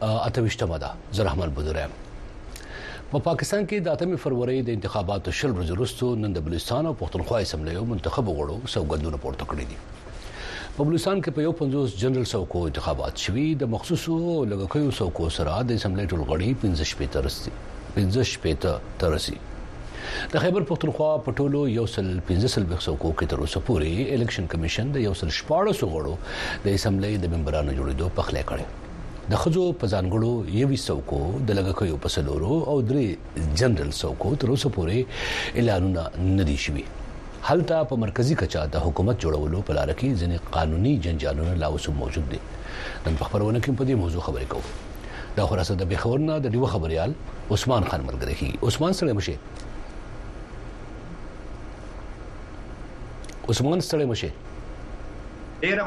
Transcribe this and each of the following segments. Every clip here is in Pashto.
اته ویشت مه ده، زه رحمان بدوره یم. په پاکستان کې د اتمې فرورۍ د انتخاباتو شل ورځې وروسته نن د بلوچستان او پښتونخوا اسمبلیو منتخبو غړو سوګندونه پورته کړي دي. په بلوچستان کې په یو پنځوس جنرال څوکو انتخابات شوي، د مخصوصو او لږکیو څوکو سره د اسمبلۍ ټول غړي پنځه شپېته رسي. پنځه شپېته ته رسي. د خیبر پښتونخوا په ټولو یو سل پنځه څلوېښت څوکو کې تر اوسه پورې الیکشن کمیشن د یو سل شپاړس غړو د اسمبلۍ د ممبرانو جوړېدو پخلی کړی. د خځو په ځانګړو یوي څوکو د لګکیو په سلورو او درې جنرال څوکو تر اوسه پورې اعلانونه نه دي شوي هلته په مرکزی کچه د حکومت جوړولو په لار کې ځینې قانوني جنجالونه لا اوس موجود دي نن په خبرونه کې په دې موضوع خبرې کوو دا خلاصه د بخورنا د ډیوه خبريال عثمان خان ملګری کی عثمان سره مشه عثمان سره مشه ډیره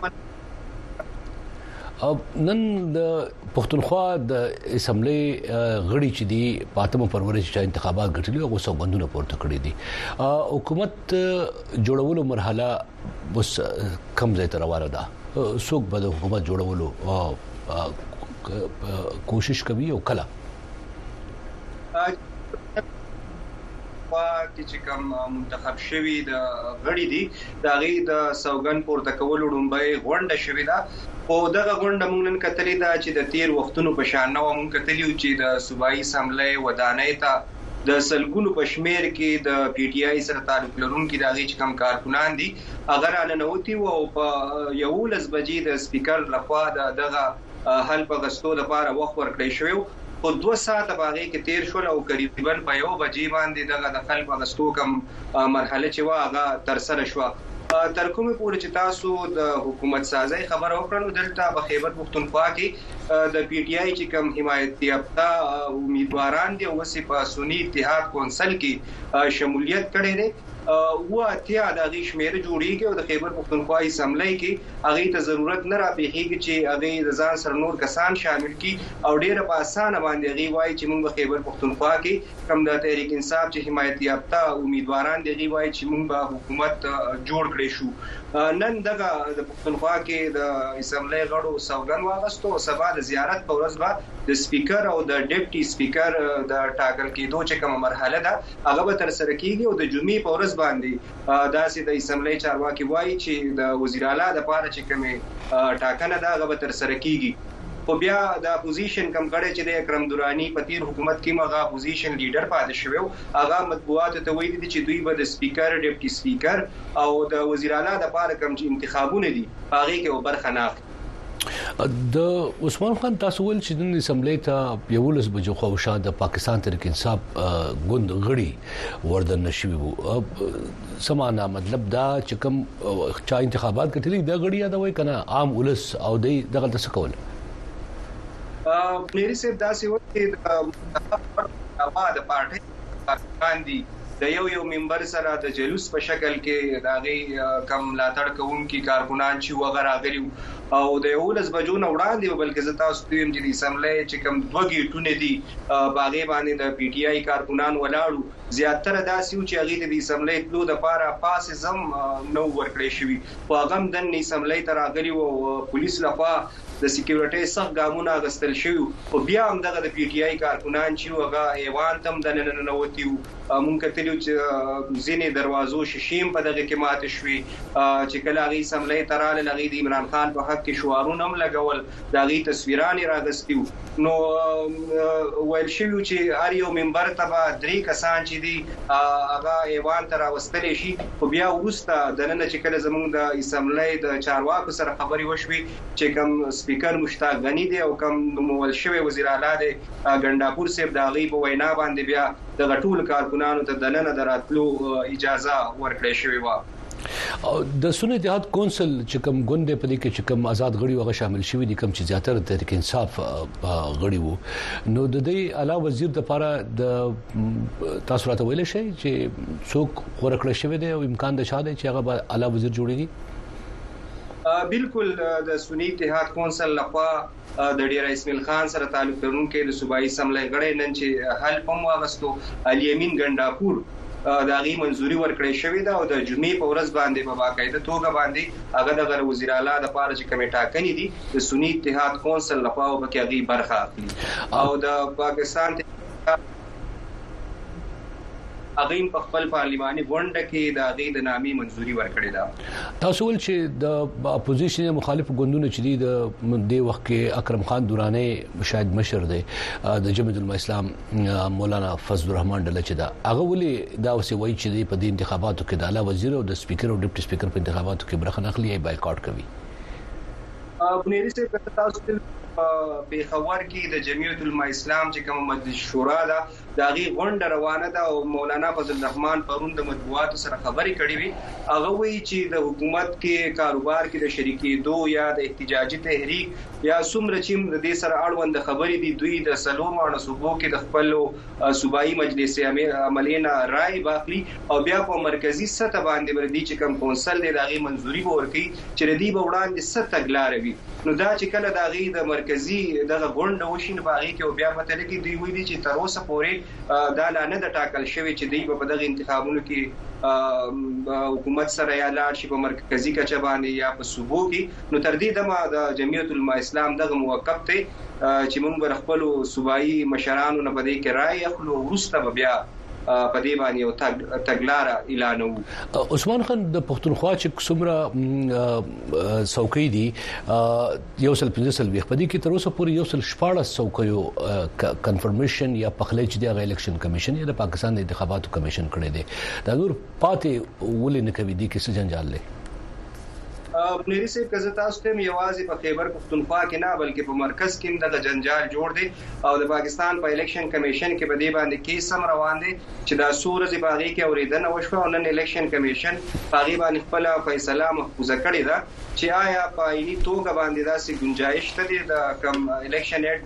نن د پښتونخوا د اسمبلی غړي چې دی پاتمه پروري چې انتخابات ګټلي او سوګندونه پورته کړی دي حکومت جوړولو مرحله بس کم ځای تر روانه ده څوک به د حکومت جوړولو کوشش کوي او کله خوا کې چې کوم منتخب شوي د غړي دي دا غي د سوګن پورته کولو ډومبه غونډه شوې ده او دغه غونډه موږ نن کتلې ده چې د تیر وختونو په شان نو موږ کتلیو چې د صوبایي اسمبلی ودانۍ ته د سلګونو په شمیر کې د پی ټی آی سره تعلق لرونکي د هغې چې کم کارکنان دي هغه راننوتي او په یولس بجې د سپیکر لخوا د دغه حل په غستو لپاره وخت ورکړی شوی و خو دوه ساعته په هغې کې تیر شول او قریباً په یوه بجې باندې دغه د حل په غستو کوم مرحله چې وه هغه ترسره شوه تر کومې پورې چې تاسو د حکومت سازۍ خبره وکړه نو دلته په خیبر پښتونخوا کې د پي ټي آی چې کوم حمایت یافته امیدواران دي او اوس یې په سني اتحاد کونسل کې شمولیت کړی دی اووه اتیا د هغې شمېره جوړېږي او د خیبر پښتونخوا اسمبلۍ کې هغې ته ضرورت نه راپېښېږي چې هغې د ځان سره نور کسان شامل کړي او ډېره په اسانه باندې هغې وايي چې موږ به خیبر پښتونخوا کې کوم د تحریک انصاف چې حمایت یافته امیدواران دي هغې وايي چې موږ به حکومت جوړ کړی شو نن دغه د پښتونخوا کې د اسمبلۍ غړو سوګن واغستو او سبا د زیارت په ورځ به د سپیکر او د ډپټي سپیکر د ټاکل کېدو چې کومه مرحله ده هغه به ترسره کیږي او د جمعې په ورځ باندې داسې د اسمبلۍ چارواکي وايي چې د وزیراعلی لپاره چې کومه ټاکنه ده هغه به ترسره کیږي خو بیا د اپوزیشن کم غړی چې د اکرم درانی په تیر حکومت کې مغه اپوزیشن لیډر پاتې شوی هغه مطبوعاتو ته ویلي دي چې دوی به د سپیکر ډیپټي سپیکر او د وزیراعلی لپاره کوم چې انتخابونه دي هغه کې برخه نه اخلي د عثمان خان تاسو ول چې نن اسمبلی ته یولس بجو خو شاد د پاکستان تر کې انصاف ګوند غړي وردن نشوي وو سمانا مطلب دا چې کوم چا انتخابات کټلې دا غړي دا وای کنه عام ولس او دی دغه تاسو کول مېری صاحب دا سی وو چې د پارټي کسان دي د یو یو ممبر سره د جلوس په شکل کې د هغې کم ملاتړ کوونکي کارکنان چې وغه راغلي او د یولس بجو نه وړاندې او بلکې زه تاسو ته وایم چې د اسمبلۍ چې کم دوه ګیټونه دي په هغې باندې د پي ټي آی کارکنان ولاړو زیاتره داسې وو چې هغې ته د اسمبلۍ تلو دپاره پاسز هم نه وو ورکړی شوي خو هغه هم دننه اسمبلۍ ته راغلي وو او پولیس لخوا د سیکیورټۍ سخت ګامونه اغستل شوي وو خو بیا هم دغه د پي ټي آی کارکنان چي وو هغه ایوان ته هم دننه ننوتي وو او موږ کتلي وو چي ځیني دروازو شیشې هم په دغه کي ماتي شوې چي کله هغوی اسمبلۍ ته رالل هغوی د عمران خان په حق کي شعارونه هم لګول د هغوی تصویران یې راغستي وو. نو ویل شوي وو چې هر یو ممبر ته به درې کسان چې دي هغه ایوان ته راوستل شي خو بیا وروسته دننه چې کله زموږ د اسمبلۍ د چارواکو سره خبرې وشوې چې کوم سپیکر مشتاق غني دی او کوم نومول شوی وزیراعلی دی ګنډاپور صاحب د هغوی په وینا باندې بیا دغه ټولو کارکنانو ته دننه د راتلو اجازه ورکړی شوې وه. او د سنی اتحاد کونسل چې کوم ګوند په دې کې چې کوم آزاد غړي وغه شامل شوی دي کوم چې زیاتره تحریک انصاف غړي وو نو د دې اعلی وزیر د لپاره د تاسو راته ویل شي چې څوک غوړه کړی شوی دی او امکان د شاده چې هغه اعلی وزیر جوړیږي بالکل د سنی اتحاد کونسل لخوا د ډیره اسمیل خان سره تعلق لرونکی د صوبايي اسمبلۍ غړی نن چې حلف هم واغستو علي امین ګنډاپور د هغې منظوري ورکړی شوې ده او د جمعې په ورځ باندې په باقاعده توګه باندې هغه دغه د وزیراعلی د پاره چې کومې ټاکنې دي د سني اتحاد کونسل لخوا او پکې هغې برخه اخلي او د پاکستان هغوی هم په خپل پارلیماني غونډه کې د هغې د نامې منځوري ورکړې ده تاسو ول چې د اپوزیشن یا مخالف ګوندونو چې د دې وخت کې اکرم خان دورانه شاید مشر دی د جمعیت العلماء اسلام مولانا فضل الرحمن ډله چې دا هغه ولې دا اوسې وایي چې په دې انتخاباتو کې د اعلی وزیر او د سپیکر او ډیپټي سپیکر په انتخاباتو کې برخه نه اخلي یا بایکاټ کوي بنيري صاحب که تاسو تل په پیښور کې د جمعیت علما اسلام چې کوم مجلس شورا ده دا غي غونډه روانه ده او مولانا فضل الرحمن پرون د مطبوعاتو سره خبرې کړې وي هغه وی چې د حکومت کې کاروبار کې د شریکې دو یا د احتجاجي تحریک یا څومره چې د دې سره اړوند خبرې دي دوی د سلور وانه صوبو کې د خپل صوبايي مجلس عملې نه رایې به اخلي او بیا په مرکزي سطح باندې به د دوی چې کوم کونسل دی د هغې منظوري به ورکوي چې د دوی به وړاندې څه تګلاره وي نو دا چې کله د هغې د مرکزي دغه غونډه وشي نو په هغې کې به بیا پته لګي دوی ویلي چې تر اوسه پورې دا لا نه ده ټاکل شوې چې دوی به په دغه انتخابونو کې حکومت سره یا لاړ شي په مرکزي کچه باندې یا په صوبو کې نو تر دې دمه د جمعیت علما اسلام دغه موقف دی چې موږ به د خپلو صوبايي مشرانو نه په دې کې رای اخلو وروسته به بیا په دې باندې یو تګلاره اعلانوو عثمان خان د پښتونخوا چې څومره څوکۍ دي یو سل 15 سل په دې کې تر اوسه پورې یو سل 14 څوکیو کنفرمیشن یا پخلی چې د الیکشن کمیشن یا د پاکستان د انتخاباتو کمیشن کړی دی دا نور پاتې ولې نه کوي دې کې څه جنجال دی؟ پلیری صاحب که زه تاسو ته یوازې په خیبر پښتونخوا کې نه بلکې په مرکز کې دغه جنجال جوړ دی او د پاکستان په الیکشن کمیشن کې په دې باندې کیس هم روان دی چې دا څو ورځې په هغې کې اورېدنه وشوه او نن الیکشن کمیشن په هغې باندې خپله فیصله محفوظه کړې ده چې آیا په عیني توګه باندې داسې ګنجایش شته دی د کم الیکشن اکټ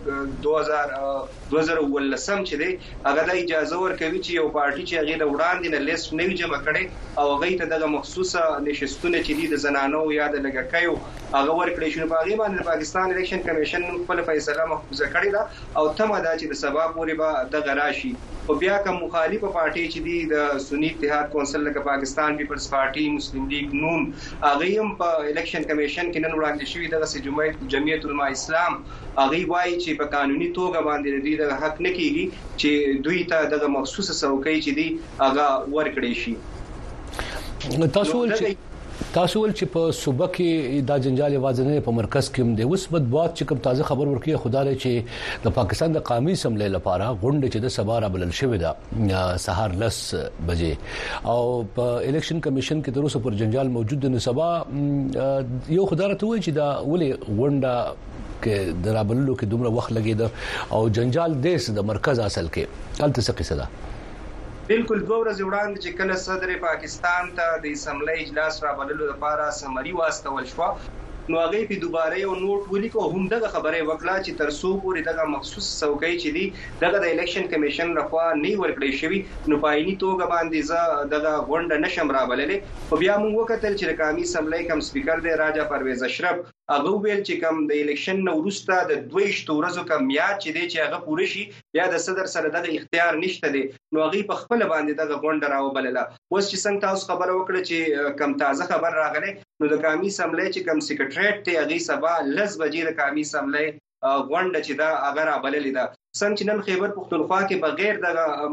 2000 دوه زره اوولس چې دی هغه دا اجازه ورکوي چې یو پارټي چې هغې له وړاندې نه لېست نه وي جمع کړی او هغوی ته دغه مخصوص نشستونه چې دي د زنانو یا د لږکیو هغه ورکړی شي نو په هغې باندې د پاکستان الیکشن کمېشن نن خپله فیصله محفوظه کړې ده او تمه ده چې د سبا پورې به دغه راشي خو بیا که مخالفه پارټۍ چې دي د سني اتحاد کونسل لکه پاکستان پیپلز پارټي مسلم لیګ نون هغوی هم په الیکشن کمېشن کې نن وړاندې شوي دغسې جمعیت علما اسلام هغوی وايي چې په قانوني توګه باندې د دوی دغه حق نه کېږي چې دوی ته دغه مخصوصه څوکۍ چې دي هغه ورکړې شي. تاسو وویل چې تاسو ول چې په صوبه کې دا جنجال یوازې په مرکز کې هم دی اوس بد باد چې کوم تازه خبر ورکړي خدای چې د پاکستان د قامي سملې لپاره غونډه چې د سبا را بلل شوې ده سهار لس بجې او په الیکشن کمیشن کې تر اوسه پر جنجال موجود نه سبا یو خدای ته وایي چې دا ولې غونډه کې د رابللو کې دومره وخت لګیده او جنجال دیس د مرکز اصل کې الته څه قصه ده بالکل دوه ورځې وړاندې چې کله صدر پاکستان ته د اسمبلۍ اجلاس رابللو لپاره سمري واستول شو نو هغه په دوباره یو نوټ ولیکو هم دغه خبره وکړه چې تر څو پورې دغه مخصوص څوکۍ چې دی دغه د الیکشن کمیشن لخوا نه ورکړې شوی نو په عیني توګه باندې زه دغه غونډه نشم رابللې خو بیا موږ وکتل چې د قامي اسمبلۍ کم سپیکر دی راجا پرویز اشرف هغه وویل چې کوم د الیکشن نه وروسته د دوه ویشت ورځو کوم میعاد چې دی چې هغه پوره شي بیا د صدر سره دغه اختیار نشته دی نو هغوی په خپله باندې دغه غونډه راوبلله اوس چې څنګه تاسو خبره وکړه چې کوم تازه خبر راغلی نو د قامي اسمبلۍ چې کوم سیکرټریټ دی هغوی سبا لس بجې د قامي اسمبلۍ غونډه چې دا هغه را بللې ده څنګه چې نن خیبر پښتونخوا کې بغیر د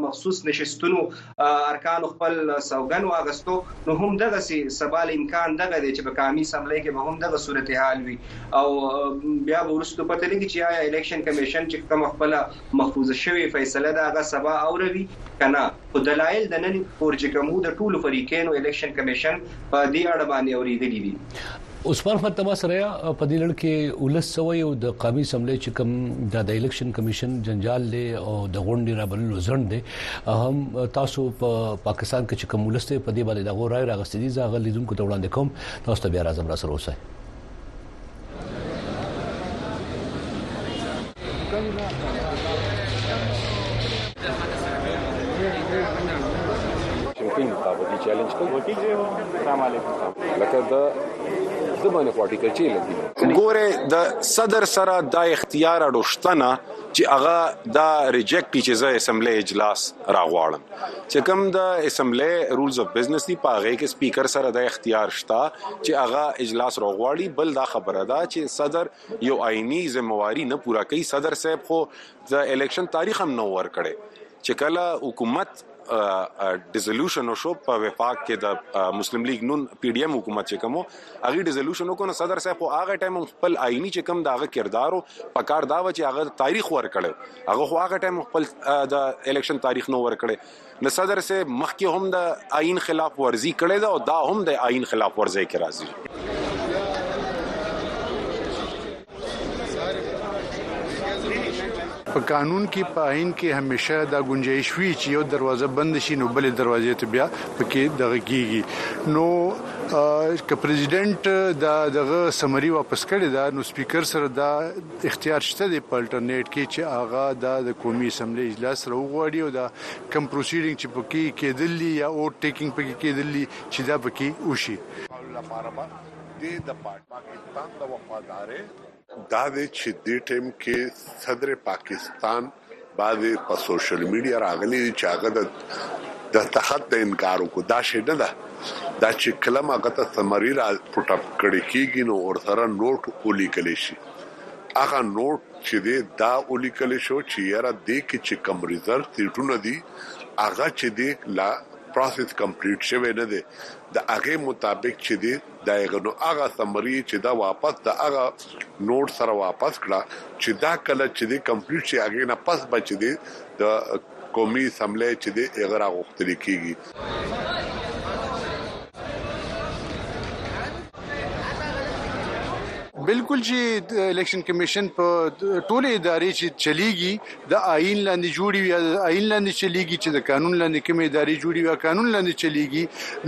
مخصوص نشستونو ارکان خپل سوګن واغستو نو هم دغه سي سبال امکان دغه دی چې په قامي سملې کې به هم دغه صورتحال وي او بیا ورستو پته لګي چې آیا الیکشن کمیشن چې کوم خپل مخفوظ شوی فیصله دا غا سبا اوروي کنه خو دلایل د نن پورجکمو د ټولو فریقینو الیکشن کمیشن په دې اړه باندې اوریدلي دي. اوسپان خان تماس ریا په دې لړ کې ولس څه وایي او د قامي اسمبلۍ چې کوم دا د الیکشن کمیشن جنجال دی او د غونډې رابللو ځنډ دی هم تاسو په پاکستان کې چې کوم ولس دی په دې باندې د غو رائے راغستې دي زه غل لیدونکو ته وړاندې کوم تاسو ته بیا راځم را سره اوسئ چمپین مطابقي چیلنج کوي وکیل دی السلام علیکم لکه د د باندې هارټیکلچر لګي ګوره د صدر سره د اختیار اډوشتنه چې هغه دا ریجیکټ چې زه اسمبلی اجلاس راغواړم چې کوم د اسمبلۍ رولز اف بزنس دی په هغه کې سپیکر سره د اختیار شته چې هغه اجلاس راغواړي بل دا خبره ده چې صدر یو آئینی ذمہواری نه پورا کوي صدر صاحب خو د الیکشن تاریخ هم نو ور کړي چې کله حکومت ډیزولوشن شو په وفاق کې د مسلم لیگ نون پی ډی ایم حکومت چې کومو هغه ډیزولوشن وکړو نو صدر صاحب خو هغه ټایم هم خپل آئینی چې کم داغه کردارو په کار دا و چې هغه تاریخ ورکړي هغه خو هغه ټایم خپل د الیکشن تاریخ نو ورکړي نو صدر صاحب مخکې هم د آئین خلاف ورزي کړي دا او دا هم د آئین خلاف ورزي کې راځي په قانون کې په عین کې همیشه دا گنجائش وی چې یو دروازه بند شي نو بلې دروازې ته بیا پکې دغه کیږي نو که پریزیدنت دا دغه سمری واپس کړي دا نو سپیکر سره دا اختیار شته دی په الټرنیټ کې چې هغه دا د قومي اسمبلی اجلاس سره وغواړي او دا کم پروسیډینګ چې پکې کېدلی یا اوټ ټیکینګ پکې کېدلی چې دا پکې وشي دې د پاکستان د وفادارۍ دا دی چې دې ټیم کې صدر پاکستان بعضې په سوشل میډیا راغلي دي چې هغه د د تخت د انکار وکړو دا شی نه ده دا چې کلم هغه ته سمری را پټپ کړي کیږي نو ور سره نوٹ ولیکل شي هغه نوٹ چې دی دا ولیکل شو چې یاره دې کې چې کم ریزرو سیټونه دي هغه چې دی لا پروسس کمپلیټ شوی نه دی د هغه مطابق چي دي دايغه نو هغه سمري چي ده واپس د هغه نوټ سره واپس کړه چي دا کله چي دي کمپليټ شي هغه نه پس به چي دي د قومي اسمبلي چي دي هغه راغوښتل کيږي. بلکل چی الیکشن کمیشن په ټولی اداری چی چلیږی د آئین لاندې جوړې وي، د آئین لاندې چلیږي، چې د قانون لاندې کومې ادارې جوړې وي او قانون لاندې چلیږي،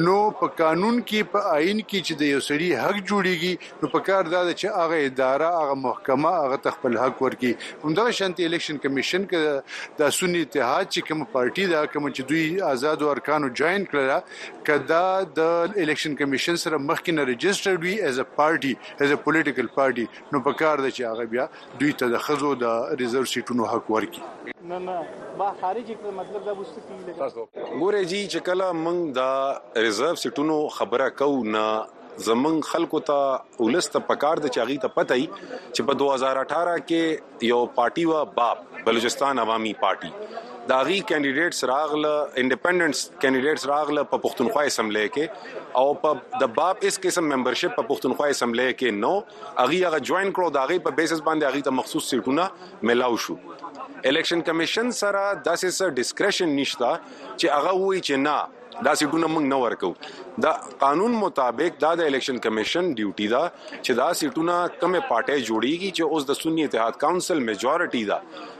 نو په قانون کې، په آئین کې چې د یو سړي حق جوړیږي، نو پکار دا ده چې هغه اداره، هغه محکمه هغه ته خپل حق ورکړي. همدغه شانتې الیکشن کمیشن که دا سني اتحاد چې کومه پارټي ده، کومه چې دوی آزادو ارکانو جوائن کړله، که دا د الیکشن کمیشن سره مخکې نه رجسټرډ وي ایز اې پارټي، ایز اې پولیټیکل پارټي، نو پکار ده چې هغه بیا دوی ته د ښځو د ریزرو سیټونو حق ورکړي. نه نه با خارج کړ مطلب دا بوست کی لګا. ګوره جی چه کله موږ دا ریزرو سیټونو خبره کوو نه زموږ خلکو ته ولس ته پکار ده چه هغوی ته پته وی چه په دوه زره اټاره کی یو پارټی وه باپ بلوچستان عوامی پارټی د هغوی کاندیدیټس راغله انډیپنډنټس کاندیدیټس راغله په پښتونخوا اسمبلی کی او په د باپ هیڅ قسم ممبرشیپ په پښتونخوا اسمبلی کی نه هغه هغه جوائن کړو دا غي په بیسس باندې هغه ته مخصوص سیټونه ملاو شو الیکشن کمیشن سره داسې سر ډیسکریشن نشته چې هغه وایي چې نه دا سیټونه موږ نه ورکو دا قانون مطابق دا د الیکشن کمیشن ډیوټي ده چې دا سیټونه کمه پارټي جوړیږي چې اوس د سنی اتحاد کونسل میجورټي ده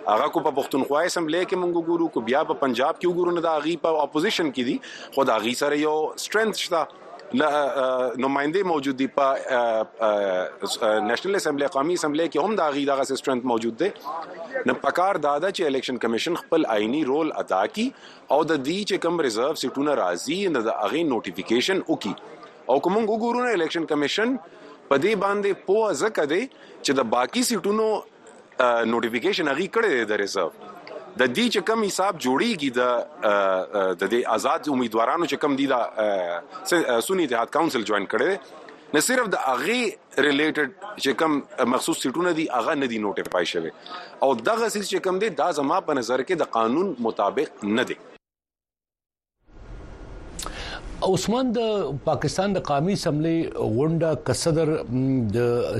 هغه کو په پښتونخوا اسمبلی کې موږ ګورو کو بیا په پنجاب کې ګورو نه دا غي په اپوزیشن کې دي خو دا غي سره یو سترنث شته نماینده موجود دي په نېشنل اسمبلی قومي اسمبلی کې هم دا غي دغه سسټرنت موجود دي نو پکار دا ده چې الیکشن کمیشن خپل آئینی رول ادا کی او د دې چې کم ریزرو سیټونه راځي نو د هغه نوټیفیکیشن وکي او کوم وګورو نه الیکشن کمیشن په دې باندې پوه ځکه دی چې د باقی سیټونو نوټیفیکیشن هغه کړی دی د ریزرو د دې چې کم حساب جوړیږي د د دې آزاد امیدوارانو چې کم دي دا سنی اتحاد کونسل جوائن کړي نه صرف د اغه ریلیټډ چې کم مخصوص سیټونه دي اغه نه دي نوټیفای شوی او دغه سیس چې کم دي دا زما په نظر کې د قانون مطابق نه دي عثمان د پاکستان د قومي اسمبلی غونډه کصدر د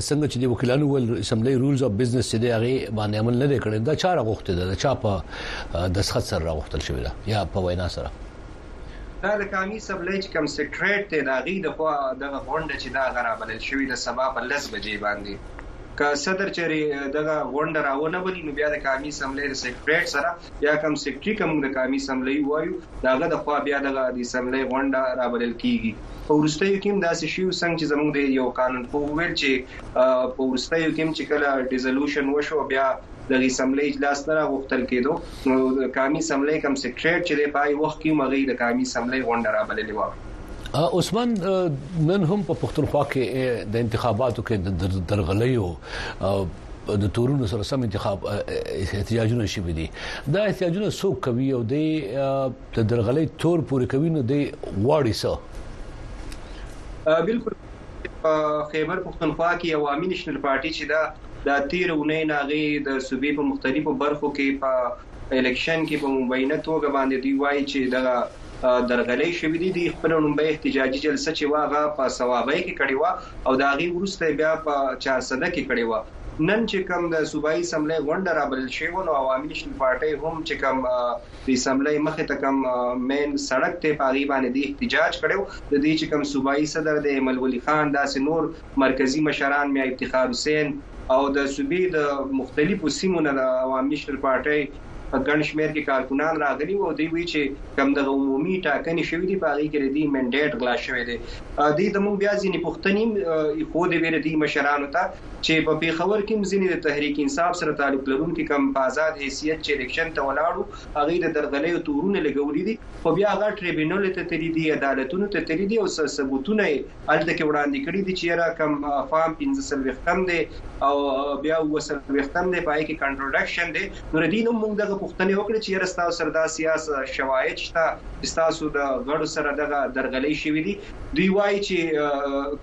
څنګه چې د وکیلانو ول اسمبلی رولز اف بزنس چې د هغه باندې عمل نه کړي دا چا راغوښته ده چا په د سخت سره راغوښتل شوی ده یا په وینا سره دا د قومي اسمبلی چې کوم سیکریټ ته دا غي د خو د غونډه چې دا غرا بلل شوی د سبا په 10 بجې باندې که صدر چری دغه غونډه راونه بلی نو بیا د قومي اسمبلی د سیکریټریټ سره یا کم سیکټري که موږ د قامي اسمبلۍ ووایو د هغه د خوا بیا دغه د اسمبلۍ غونډه رابلل کیږي. په وروستیو کې هم داسې شوي وو څنګه چې زموږ د یو قانون پوه وویل چې په وروستیو کې هم چې کله ډیزلوشن وشو او بیا دغه اسمبلۍ اجلاس نه راغوښتل کیدو نو د قامي اسمبلۍ کم سیکټریټ چې دی په هغه وخت کې هم هغوی د قامي اسمبلۍ غونډه رابللې وه. عثمان نن هم په پښتونخوا کې د انتخاباتو کې د درغلیو د تورونو سره سم انتخاب احتجاجونه شوي دي دا احتجاجونه څوک کوي او د درغلې تور پورې کوي نو د واړی سره بالکل په خیبر پښتونخوا کې عوامي نېشنل پارټي چې دا د تیر اونۍ ناغي د صوبې په مختلفو برخو کې په الیکشن کې په مبینه توګه باندې دی وایي چې دغه درغلۍ شوي دي، دوی خپله ړومبۍ احتجاجي جلسه چې وه هغه په صوابۍ کې کړې وه او د هغې وروسته یې بیا په چارسده کې کړې وه، نن چې کوم د صوبايي اسمبلۍ غونډه رابلل شوې وه نو عوامي نېشنل پارټۍ هم چې کوم د اسمبلۍ مخې ته کوم مېن سړک دی په هغې باندې دوی احتجاج کړی و، د دوی چې کوم صوبايي صدر دی ایمل ولي خان داسې نور مرکزي مشران میا افتخار حسېن او د صوبې د مختلفو سیمو نه د عوامي نېشنل پارټۍ په ګڼ شمېر کې کارکنان راغلي وو او دوی وایي چې کوم دغه عمومي ټاکنې شوې دي په هغې کې د دوی مېنډېټ غلا شوی دی. دوی ته موږ بیا ځینې پوښتنې هم ایښودې وې د دوی مشرانو ته چې په پېښور کې هم ځینې د تحریک انصاف سره تعلق لرونکي کوم په ازاد حیثیت چې الېکشن ته ولاړ وو هغوی د درغلیو تورونه لګولي دي خو بیا هغه ټرېبیونلو ته تللي دي، عدالتونو ته تللي دي او ثبوتونه یې هلته کې وړاندې کړي دي چې یاره کم فارم پنځه څلوېښتم دی او بیا اووه څلوېښتم دی په هغې کې کنټروډکشن دی نو له دې نه موږ دغه پوښتنې وکړې چې یاره ستاسو سره داسې یاسه شواهد شته چې ستاسو د غړو سره دغه درغلۍ شوي دي دوی وایي چې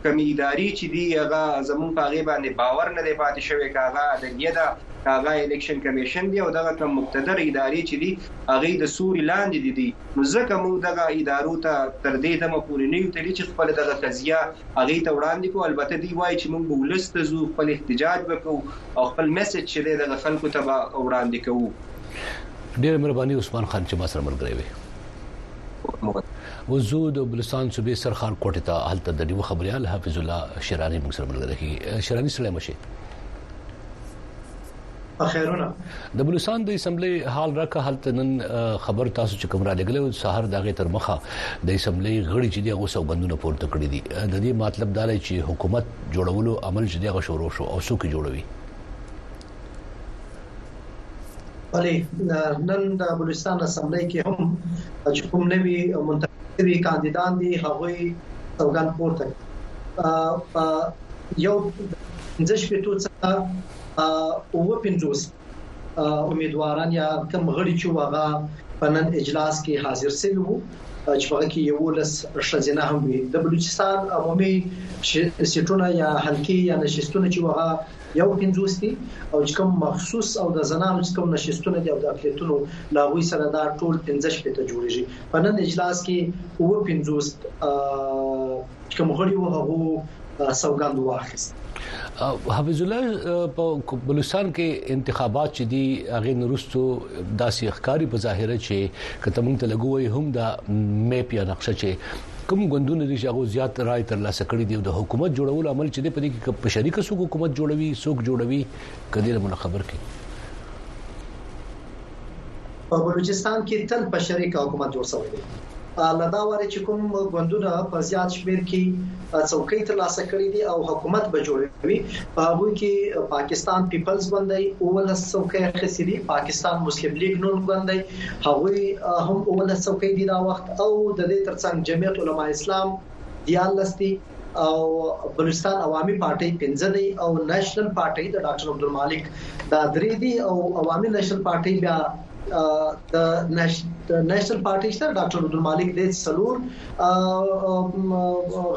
کمې ادارې چې دي هغه زموږ په هغې باندې باور نه دی پاتې شوی که هغه عدلیه ده هغه الیکشن کمیشن دی او دغه کم مقتدر ادارې چې دي هغوی د سوري لاندې دي دي نو ځکه موږ دغه ادارو ته تر دې دمه پورې نه یو تلي چې خپله دغه قضیه هغوی ته وړاندې کړو البته دوی وایي چې موږ به ولس ته ځو خپل احتجاج به کوو او خپل مسج چې دی دغه خلکو ته به وړاندې کوو ډیره مهرباني عثمان خان چې ما سره ملګری وي وزو د بلوچستان صوبې سرخار کوټه ته هلته د ډیو خبريال حافظ الله شرانی موږ سره ملګری شرانی سلام شي پخیرونه. د بلوڅستان د اسمبلۍ هال راکه هلته نن خبر تاسو چې کوم را لګلې او سحر داغه تر مخه د اسمبلۍ غړي چې دغه سوګندونه پورته کړی دي د دې مطلب دا دی چې حکومت جوړولو عمل چې دغه شروع شو او څوک جوړوي بلې نن د بلوچستان اسمبلۍ کې هم چې کوم نوي منتخبي کاندیدان دي هغه سوګند پورته یو ځش په توڅه اووه پنځوس امیدواران یا کم غړي چې هغه په نن اجلاس کې حاضر شوي وو چې په کې یو لس شزینه هم وي د بلوچستان عمومي سیټونه یا حلقې یا نشستونه چې هغه یو پنځوس دي او چې کوم مخصوص او د زنانو چې کوم نشستونه دي او د اقلیتونو لا وی سره دا ټول 15 شپې ته جوړیږي په نن اجلاس کې او 50 کوم غړي وو هغه سوګند واخیست حفیظ الله په بلوچستان کې انتخابات چې دی هغه نورستو داسې ښکاری په ظاهره چې کته مونږ ته لګوي هم دا میپ یا نقشه چې کوم غوندونه دي چې هغه زیات رائے تر لاسه کړی دی د حکومت جوړولو عمل چې دی په دې کې په شریک سو حکومت جوړوي سوق جوړوي کله مون خبر کې په بلوچستان کې تل په شریک حکومت جوړ شوی دی له دا واره چې کوم ګوندونه په زیات شمیر کې څوکۍ ترلاسه کړې دي او حکومت به جوړوي په هغه کې پاکستان پیپلز ګوند دی او له څوکۍ اخیستې دي پاکستان مسلم لیګ نون ګوند دی هغوی هم او له څوکۍ دي دا وخت او د دې ترڅنګ جمعیت علما اسلام دیالستي او بلوچستان عوامي پارټۍ پنځه دی او نېشنل پارټۍ د ډاکټر عبدالمالک دا درې دی او عوامي نېشنل پارټۍ بیا د نېشنل پارټي سره ډاکټر عبدالمالک د څلور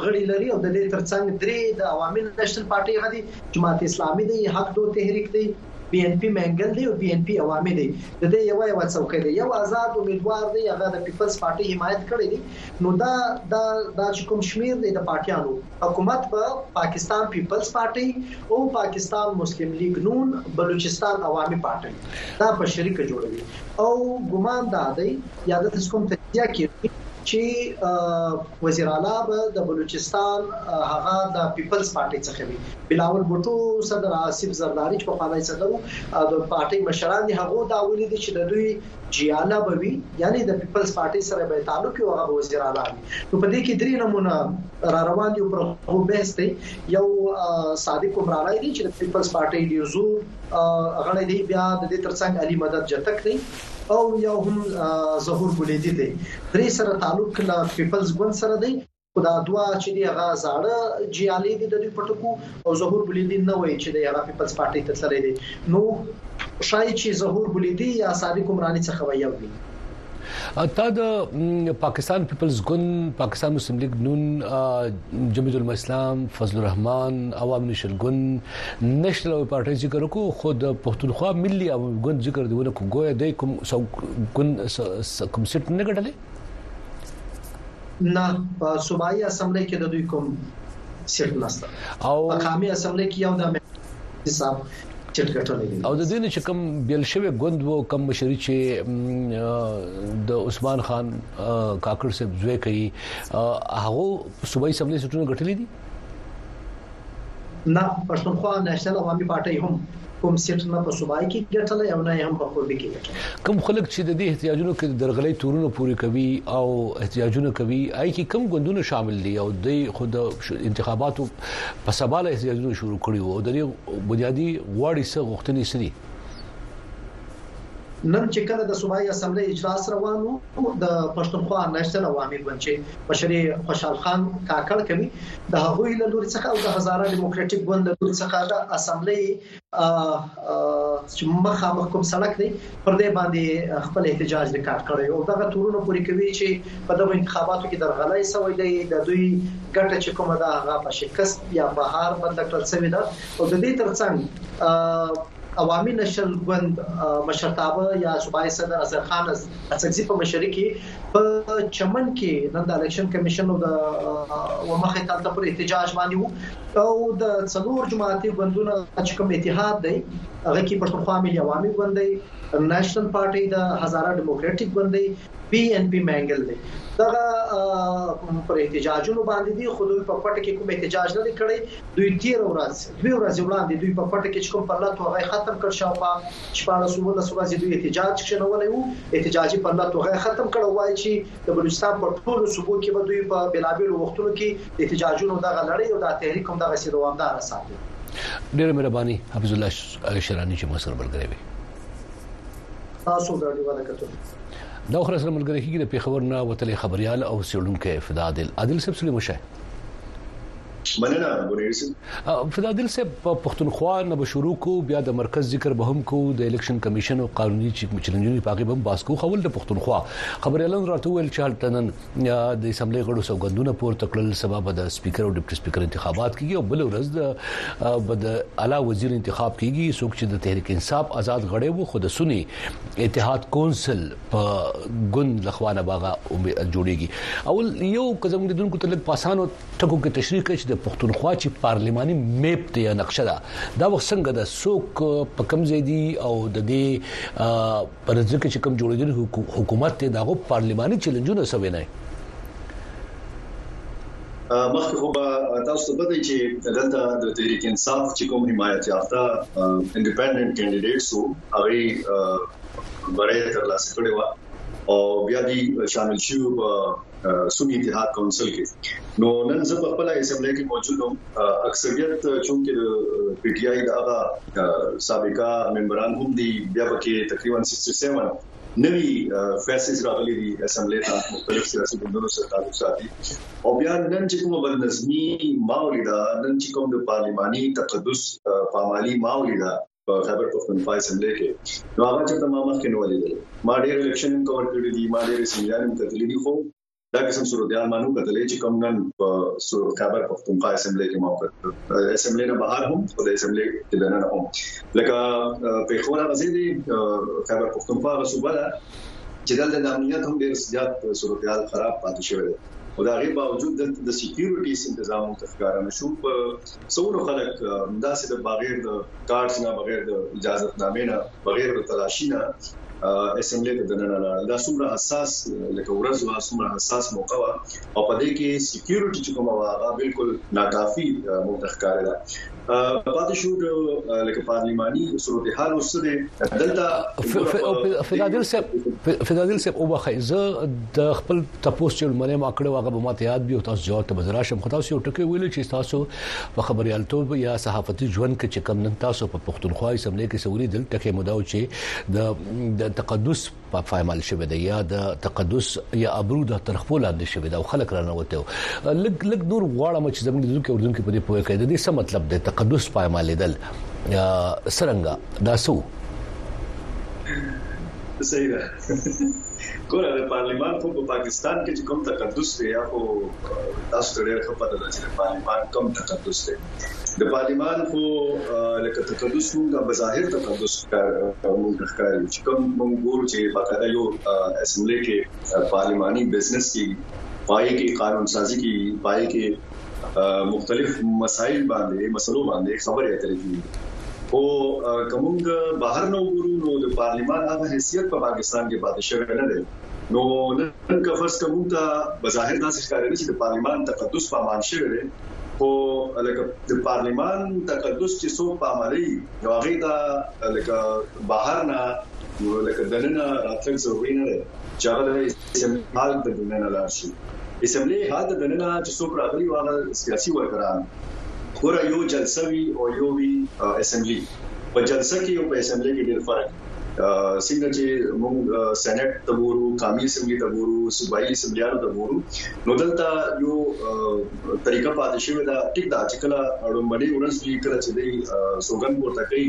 غړي لري او د دې ترڅنګ درې د عوامي نېشنل پارټي غړي جماعت اسلامي دی حق دو تحریک دی بي ان پي مینګل دی او بي ان پي عوامي دی د دې یو یو څوکۍ دی یو آزاد امیدوار دی هغه د پیپلز پارټي حمایت کړی دی نو دا دا دا چې کوم شمیر دی د پارټیانو حکومت به پاکستان پیپلز پارټي او پاکستان مسلم لیګ نون بلوچستان عوامي پارټي دا په شریک جوړوي او ګمان دا دی یا دلته کوم تجزیه کیږي چې وزیر اعلی به د بلوچستان هغه د پیپلز پارټي څخه وي بلاول بوټو صدر آصف زرداری چې په پالای صدر د پارټي مشران دي هغه دا ولې دي چې د دوی جیاله به وي یعنی د پیپلز پارټي سره به تعلق او هغه وزیر اعلی وي نو په دې کې درې نمونه را روان دي پر هغه بحث دی یو صادق عمرانی دی چې د پیپلز پارټي دی زو غړی دی بیا د دې ترڅنګ علي مدد جتک دی او یو هم ظهور ګلیدی دی درې سره تعلق له پیپلز ګوند سره دی خو دا دوا چې دی هغه زاړه جیالي دي د دوی پټکو او ظهور ګلیدی نه وایي چې دی هغه پیپلز پارټي ته تللی دی نو شای چې ظهور ګلیدی یا صادق عمرانی څخه وایي تا د پاکستان پیپلز ګوند پاکستان مسلم لیگ نون جمعیت العلماء اسلام فضل الرحمن عوام نشر ګوند نشنل پارټۍ ذکر وکړو خو د پښتونخوا ملي عوامي ګوند ذکر دی ونه کو ګویا د کوم ګوند کوم سټ نه ګټلې نه په صوبایي اسمبلی کې د دوی کوم سټ نشته او په قامي اسمبلی کې یو د حساب چټ ګټلې او د دې نه چې کوم بیل شوی ګوند وو کوم مشري چې د عثمان خان کاکړ صاحب زوی کوي هغه صوبایي اسمبلی سټونه ګټلې دي نه پښتونخوا نېشنل عوامي پارټۍ هم کوم سیټ نه په صوبایي کې ګټلی او نه هم په قربي کې ګټلی کوم خلک چې د دې احتجاجونو کې د درغلۍ تورونه پوري کوي او احتجاجونه کوي آی کې کوم ګوندونه شامل دي او د خود انتخاباتو په سباله احتجاجونه شروع کړي وو د دې بنیادی غواړي څه غوښتنې سړي نن چې کله د صوبایي اسمبلۍ اجلاس روان وو د پښتونخوا نېشنل عوامي ګوند چې مشري خوشحال خان کاکړ کوي د هغوی له لوري څخه او د هزاره دیموکراتیک ګوند له لوري څخه د اسمبلۍ چې مخامخ کوم سړک دی پر دې باندې خپل احتجاج ریکارډ کړی او دغه تورونه پوری کوي چې په دغه انتخاباتو کې درغلای سوی دی د دوی ګټه چې کومه ده هغه په شکست یا په هار بدل کړل سوی ده او د دې ترڅنګ عوامي نشل ګوند مشرتابه یا صوبایي صدر اظهر خان اڅکزي په مشرۍ کې په چمن کې نن د الیکشن کمیشن او د ومخې تل پر احتجاج باندې وو او د څلور جماعتي ګوندونو چې کوم اتحاد دی هغه کې پښتونخوا ملي عوامي ګوند دی نېشنل پارټي د هزاره دیموکراټیک ګوند دی بي ان پي مانګل دی دغه پر احتجاجونو باندې دي خو دوی په پټ کې کوم احتجاج نه کړی دوی تیر ورځ دوی ورځ وړاندې دوی په پټ کې کوم پرلت وغه ختم کړ شو په شپږ سوه د ورځې دوی احتجاج شنولې وو احتجاجي پرلت وغه ختم کړو وای چې د بلوچستان په ټولو صوبو کې به دوی په بلابلو وختونو کې احتجاجونو دغه لړۍ او د تحریک هم دغه سي دوامدار ساتي ډیره مهرباني حفظ الله شرانی چې مسر ملګری وي تاسو دا ډیوه کتل دا خو سره ملګری کیږي د پیښور نه وتلې خبريال او سیړونکو فدادل عادل صاحب سلیم شه مننه بونیرسي فدادل صاحب په پښتونخوا نه به شروع کو بیا د مرکز ذکر به هم کو د الیکشن کمیشن او قانوني چیلنجونو په اړه به هم باس کو خول د پښتونخوا خبريالان راته ویل چې حالتنن د اسمبلی غړو سوګندونه پورته کړل سبا به د سپیکر او ډیپټي سپیکر انتخابات کیږي او بل ورځ د به د اعلی وزیر انتخاب کیږي څوک چې د تحریک انصاف آزاد غړی وو خو د سنی اتحاد کونسل په ګوند لخوانه باغه جوړیږي او یو کزم د دونکو تلک پاسانو ټکو کې تشریح کړي چې د پښتونخوا چې پارلماني میپ ته یا نقشه ده دا وسنګ د سوک په کم زیدي او د دې پر ځکه چې کوم جوړیدل حکومت ته دغه پارلماني چیلنجونه سوي نه مخکې خو به تاسو ته پته چې دلته د تحریک انصاف چې کوم حمایت یافته انډیپندنت کینډیډیټس وو هغه بره تر لاسه کړی و او بیا دي شامل شو په سنی اتحاد کونسل کې نو نن زه په خپل اسمبلی کې موجود وم اکثریت چونکه پی ټی آی د هغه سابقه ممبران هم دي بیا پکې تقریبا 67 نوی فیسز راغلي دي اسمبلی ته مختلف سیاسي ګوندونو سره تعلق ساتي او بیا نن چې کومه بدنظمي ماولیدا نن چې کوم د پارلماني تقدس پامالي ماولیدا په خیبر پښتونخوا اسمبلی کې نو هغه چې ما مخکې نو ولیدل ما ډېر الیکشن هم کور کړی دی ما ډېر سیمیان هم کتلی دي خو دا قسم صورتحال ما نو کتلې چې کوم نن په خیبر پښتونخوا اسمبلی کې ما وکړ اسمبلی نه بهر هم او د اسمبلی کې د نن هم لکه په خورا غزې دی خیبر پښتونخوا صوبه ده چې دلته د امنیت هم ډېر زیات صورتحال خراب پاتې شوی دی او دا غي باوجود د سکیورټي تنظیم ته ښکارا نشو په څونو خلک همداسې د بغیر د کارډز نه بغیر د اجازه نامې نه بغیر د تلاشي نه اسمبلی ته دننه لاړل دا څومره حساس لکه ورځ وا څومره حساس موقع وا او په دې کې سکیورټي چې کومه واغه بالکل ناکافي متخکار ده پاتې شو لکه پارلیماني صورتحال اوس ده دلته فدادل صاحب فدادل صاحب وبخې زه د خپل تپوس چې لمنې ما کړو هغه به ماته یاد وي او تاسو جواب ته بزرا شم خو تاسو یو ټکی ویل چې تاسو په خبريالتوب یا صحافتي ژوند کې چې کم نن تاسو په پښتونخوا اسمبلی کې سوري دل ټکی مداو چې د تقدس په فایمل شوی دی یا د تقدس یا ابرو د ترخپو لاندې شوی دا خلک رانه وته لګ لګ نور غواړم چې زموږ د ځکه اردن کې په دې پوهه کې د دې څه مطلب دی تقدس فایمل دل سرنګا دا سو صحیح ده ګوره د پارليمان خو په پاکستان کې چې کوم تقدس دی یا خو تاسو ته ډېر خپه ده چې د پارليمان کوم تقدس دی د پارليمان خو لکه تقدس مونږه بظاهر تقدس مونږ ښکاري چې کوم مونږ ګورو چې باقاعده یو اسمبلی کې پارليماني بزنس کې پای کې قانون سازي کې پای کې مختلف مسایل باندې مسلو باندې خبرې اترې کیږي او کومګ بهر نو ګورو نو د پارلیمان هغه حیثیت په پاکستان کې پاتې شوی نه دی نو نن که فرض کوم ته بظاهر داسې ښکاري چې د پارلیمان تقدس په امان شوی دی خو لکه د پارلیمان تقدس چې څوک په عملي نو هغه دا لکه بهر نه لکه دننه راتلل ضروري نه دی چې هغه اسمبلي هال ته دننه لاړ شي. اسمبلي هال ته دننه چې څوک راغلي وو هغه سياسي ورکران ګوره يو جلسه وي او يو وي اسمبلي په جلسه کې او په اسمبلي کې ډير فرق څنګه چې موږ سېنات ته ګورو قامي اسمبلي ته ګورو صوبایي اسمبلیانو ته ګورو نو دلته یو طریقه پاتې شوې ده ټیک دا چې کله اړومبني ورځ وی کله چې دی سوګن پورته کوي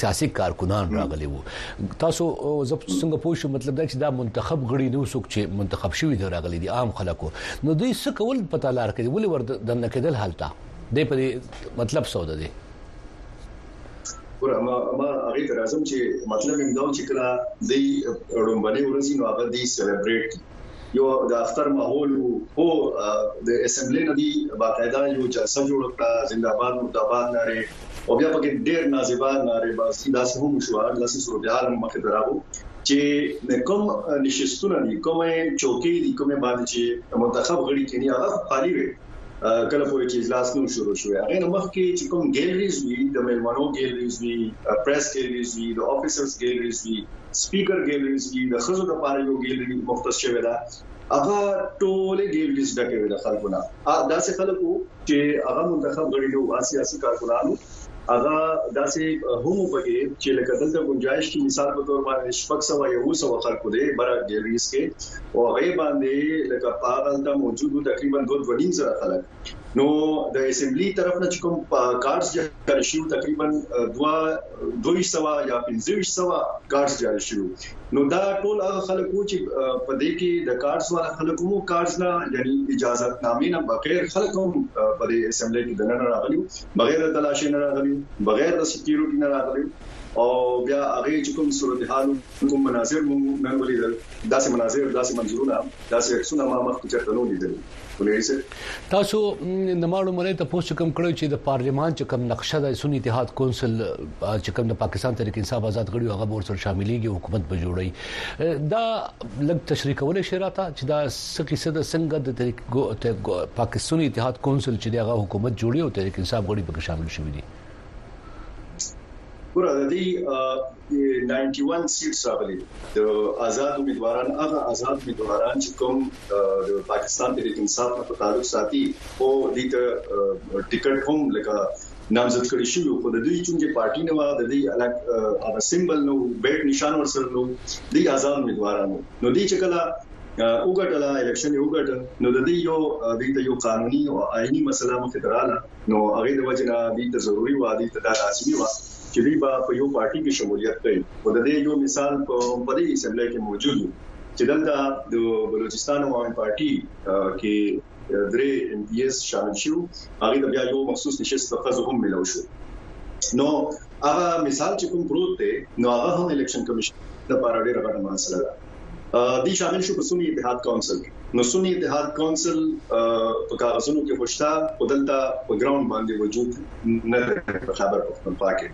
سیاسي کارکنان راغلي وو تاسو زه څنګه پوه شم مطلب دا چې دا منتخب غړي نو څوک چې منتخب شوی دی راغلي دي عام خلکو نو دوی څه کول په تالار کې ولې ور دنه کېدل حالت دی په مطلب سوده دی ګور ما ما هغه تر اعظم چې مطلب امداو چې کله دی رومبني ورځي نو هغه دی سلیبریټ یو د اختر ماحول وو هو د اسمبلی نه دی باقاعده یو جلسه جوړ کړه زنده‌باد مرده‌باد ناره او بیا پکې ډېر نازیبا ناره بازی داسې هم شو داسې صورتحال هم مخې ته راغو چې کوم نشستونه دي کومه چوکۍ دي کومه باندې چې منتخب غړي کینی هغه خالی وي کله پورې چې اجلاس نو شروع شوی هغه نه مخکې چې کوم ګیلریز وی د میلمنو ګیلریز وی پریس ګیلریز وی د افیسرز ګیلریز وی سپیکر ګیلریز وی د خزو د پاره یو ګیلری مختص شوی دا هغه ټول ګیلریز ډکه وی د خلکو نه دا څه خلکو چې هغه منتخب غړي نو سیاسي کارکونانو هغه داسې هم وکړي چې لکه دلته گنجائش کې مثال په تور باندې شپږ سو یو سو خلکو دې بر ډیریس کې او هغه باندې لکه پاغلته موجودو تقریبا 2.5 زره خلک نو د اسمبلی طرف نه کوم کارډز جاری شو تقریبا 2 2 سو یا 15 سو کارډز جاری شو نو دا ټول هغه خلک وو چې په دې کې د کارډز والا خلک مو کارډز نه یعنی اجازه نامې نه بغیر خلک هم په دې اسمبلی کې د نه راغلي بغیر د تلاشې نه راغلي بغیر د سکیورټي نه راغلي او بیا هغه چې کوم صورتحال کوم مناظر مونږ نن ولیدل داسې مناظر داسې منظرونه داسې عکسونه ما مخکې چرته نو لیدل تاسو د ماړو مړې ته پوسټ کوم کړو چې د پارلیمان چې کوم نقشه د سنی اتحاد کونسل چې کوم د پاکستان تحریک انصاف آزاد غړي هغه ور سره شاملېږي حکومت به جوړي دا لږ تشریح کول شي راته چې دا سکی صد څنګه د تحریک پاکستان اتحاد کونسل چې هغه حکومت جوړي او تحریک انصاف غړي به شامل شوي دي ګوره د دې ناينټي ون سيټس راغلي دي د ازاد اميدواران هغه ازاد اميدواران چې کوم د پاکستان تحريک انصاف نه په تعلق ساتي او دي ته ټیکټ هم لکه نامزد کړی شو خو د دوی چې پارټي نه و د دوی الګ هغه سیمبل نو بیلټ نشان ورسره نو دوی ازاد امیدوارانو نو دوی چې کله وګټله الیکشن یې وګټل نو د دې یو د یو قانوني او آئینی مسله مخې ته رااله نو هغه د وجه نه دوی ته ضروري وه دوی ته دا لازمي وه چې دوی به په یو پارټي کې شمولیت کوي او د دې یو مثال په په دې اسمبلی کې موجود وو چې دلته د بلوچستان عوامي پارټي کې درې ایم پی ایس شامل شو هغه د بیا یو مخصوص نشست په خزو هم ملو شو نو هغه مثال چې کوم پروت دی نو هغه هم الیکشن کمیشن لپاره ډیره غټه مسله ده دی شامل شو په سنی اتحاد کونسل نو سنی اتحاد کونسل په کاغذونو کې خوشتا او دلته په ګراوند باندې وجود نه په خبر پښتونخوا کې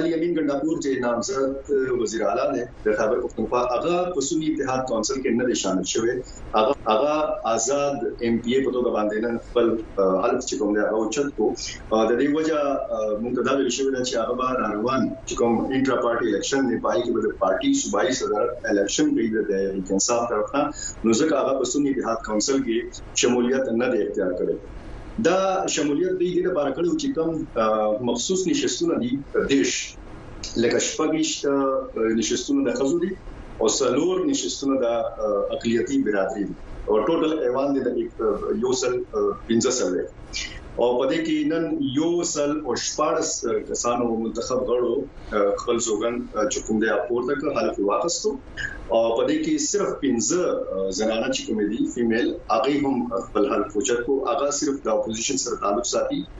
علي امین ګنداپور چې نامزد وزیر اعلی دی د خبر پښتونخوا هغه په سنی اتحاد کونسل کې نه شامل شوی هغه ازاد ایم پی ای په توګه باندې نن خپل حلف چې کوم دی هغه اوچت کو د دې وجہ مونږ دا ویل شوی دا چې هغه به روان چې کوم انټرا پارټي الیکشن دی پای کې به پارټي صوبایي صدارت الیکشن کوي د تحریک انصاف طرف نه نو ځکه هغه په سنی اتحاد کونسل کې شمولیت نه دی اختیار کړی دا شمولیت دی د لپاره کړو چې کوم مخصوص نشستونه دي دیش لکه شپږ ویشت نشستونه د ښځو دي او څلور نشستونه د اقلیتي برادری دي او ټوټل ایوان دی د یو سل 15 سل دی او په دې کې نن یو سل او شپارس کسانو منتخب غړو خپل زوګن چې کوم دی اپورته کړ حالت واغستو او په دې کې صرف 15 زنانه چې کوم دي فیمیل هغه هم خپل حل کوچت کو هغه صرف د اپوزیشن سره تعلق ساتي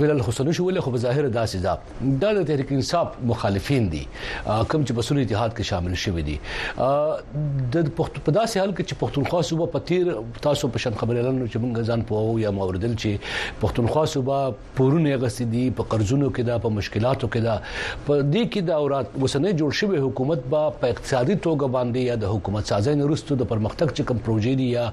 ویل خو سنشو ویل خو په ظاهر داسې ده دا د تحریک انصاف مخالفین دي کوم چې په سولې اتحاد کې شامل شوی دي د پښتو په داسې حال کې چې پښتونخوا صوبه په تیر تاسو په شان خبرې لرنو چې موږ ځان پوهو یا موردل چې پښتونخوا صوبه پورونه غسې دي په قرضونو کې دا په مشکلاتو کې دا په دې کې دا اورات وسنه جوړ شوی حکومت با په اقتصادي توګه باندې یا د حکومت سازۍ نرستو د پرمختګ چې کوم پروژې دي یا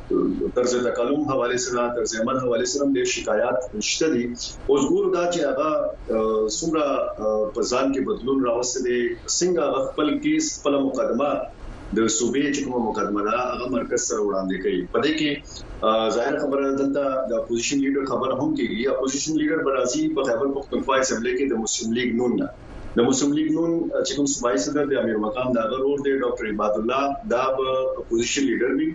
طرز تکلم حواله سره طرز عمل حواله سره ډېر شکایات شته دي اوس ګور دا چې هغه څومره په ځان کې بدلون راوستي دي څنګه خپل کیس خپل مقدمه د صوبې چې کومه مقدمه ده هغه مرکز سره وړاندې کړي په دې کې ظاهر خبره ده دلته د اپوزیشن لیډر خبره هم کیږي اپوزیشن لیډر برازي په خیبر پښتونخوا اسمبلی کې د مسلم لیگ نون نه د مسلم لیګ نون چې کوم صوبایي صدر دی امیر مقام دا غرور دی ډاکټر عباد الله دا به اپوزیشن لیډر وي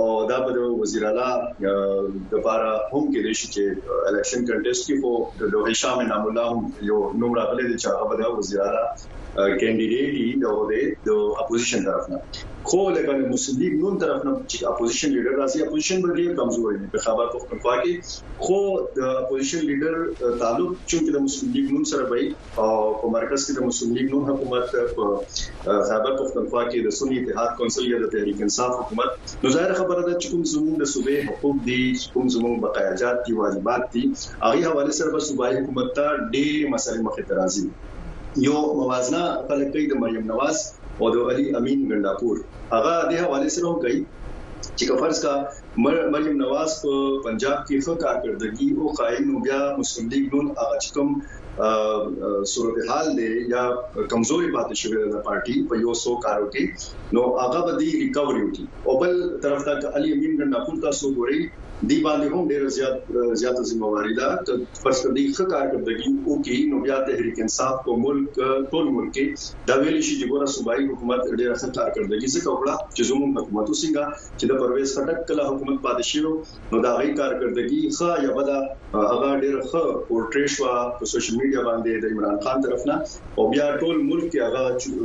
او دا به وزیر اعلی د لپاره هم کې دي چې الیکشن کنټیسټ کې خو د دوه شام نام الله هم یو نوم راغلی دی چې هغه به د وزیر اعلی کینډیډیټ دی دا دی د اپوزیشن طرف نه خو لکه مسلم لیګ نون طرف نه چې اپوزیشن لیډر راځي اپوزیشن به ډیر کمزوري په خبر په خپل کې خو د اپوزیشن لیډر تعلق چونکې د مسلم لیګ نون سره وي او په مرکز کې د مسلم لیګ نون حکومت په خیبر پښتونخوا کې د سنی اتحاد کونسل یا د تحریک انصاف حکومت نو ظاهر خبره ده چې کوم زموږ د صوبې حقوق دي کوم زموږ بقایاجات دي واجبات دي هغه حواله سره به صوبایي حکومت ته ډېر مسلې مخې ته راځي یو موازنه خلک کوي د مریم نواز او د علي امین ګنداپور هغه د حواله سره کوي چې فرض کا مریم نواز په پنجاب کی ښه کارکردګی وښایی نو بیا مسلم لیګ نون هغه چې کوم صورتحال دی یا کمزوري پاتې شوې ده پارټي په یو سو کارو کې نو هغه به دی ریکوري وکړي او بل طرف ته علي امین ګنډا پور تاسو ګوري دی باندې هم ډیر زیات زیاته ذمہواری ده چې پس دې ښه کارکردګي او کې نو بیا تحریک انصاف په ملک ټول ملک کې دا ویل شي چې ګوره صوبایي حکومت ډیر ښه کارکردګي ځکه وکړه چې زموږ حکومت وسنګه چې د پروېز خټک کله حکومت پاتې شوی و نو د هغوی کارکردګي ښه یا بده هغه ډېره ښه پورټرې شوه په سوشل ميډيا باندې د عمران خان طرف نه او بيا ټول ملک کې هغه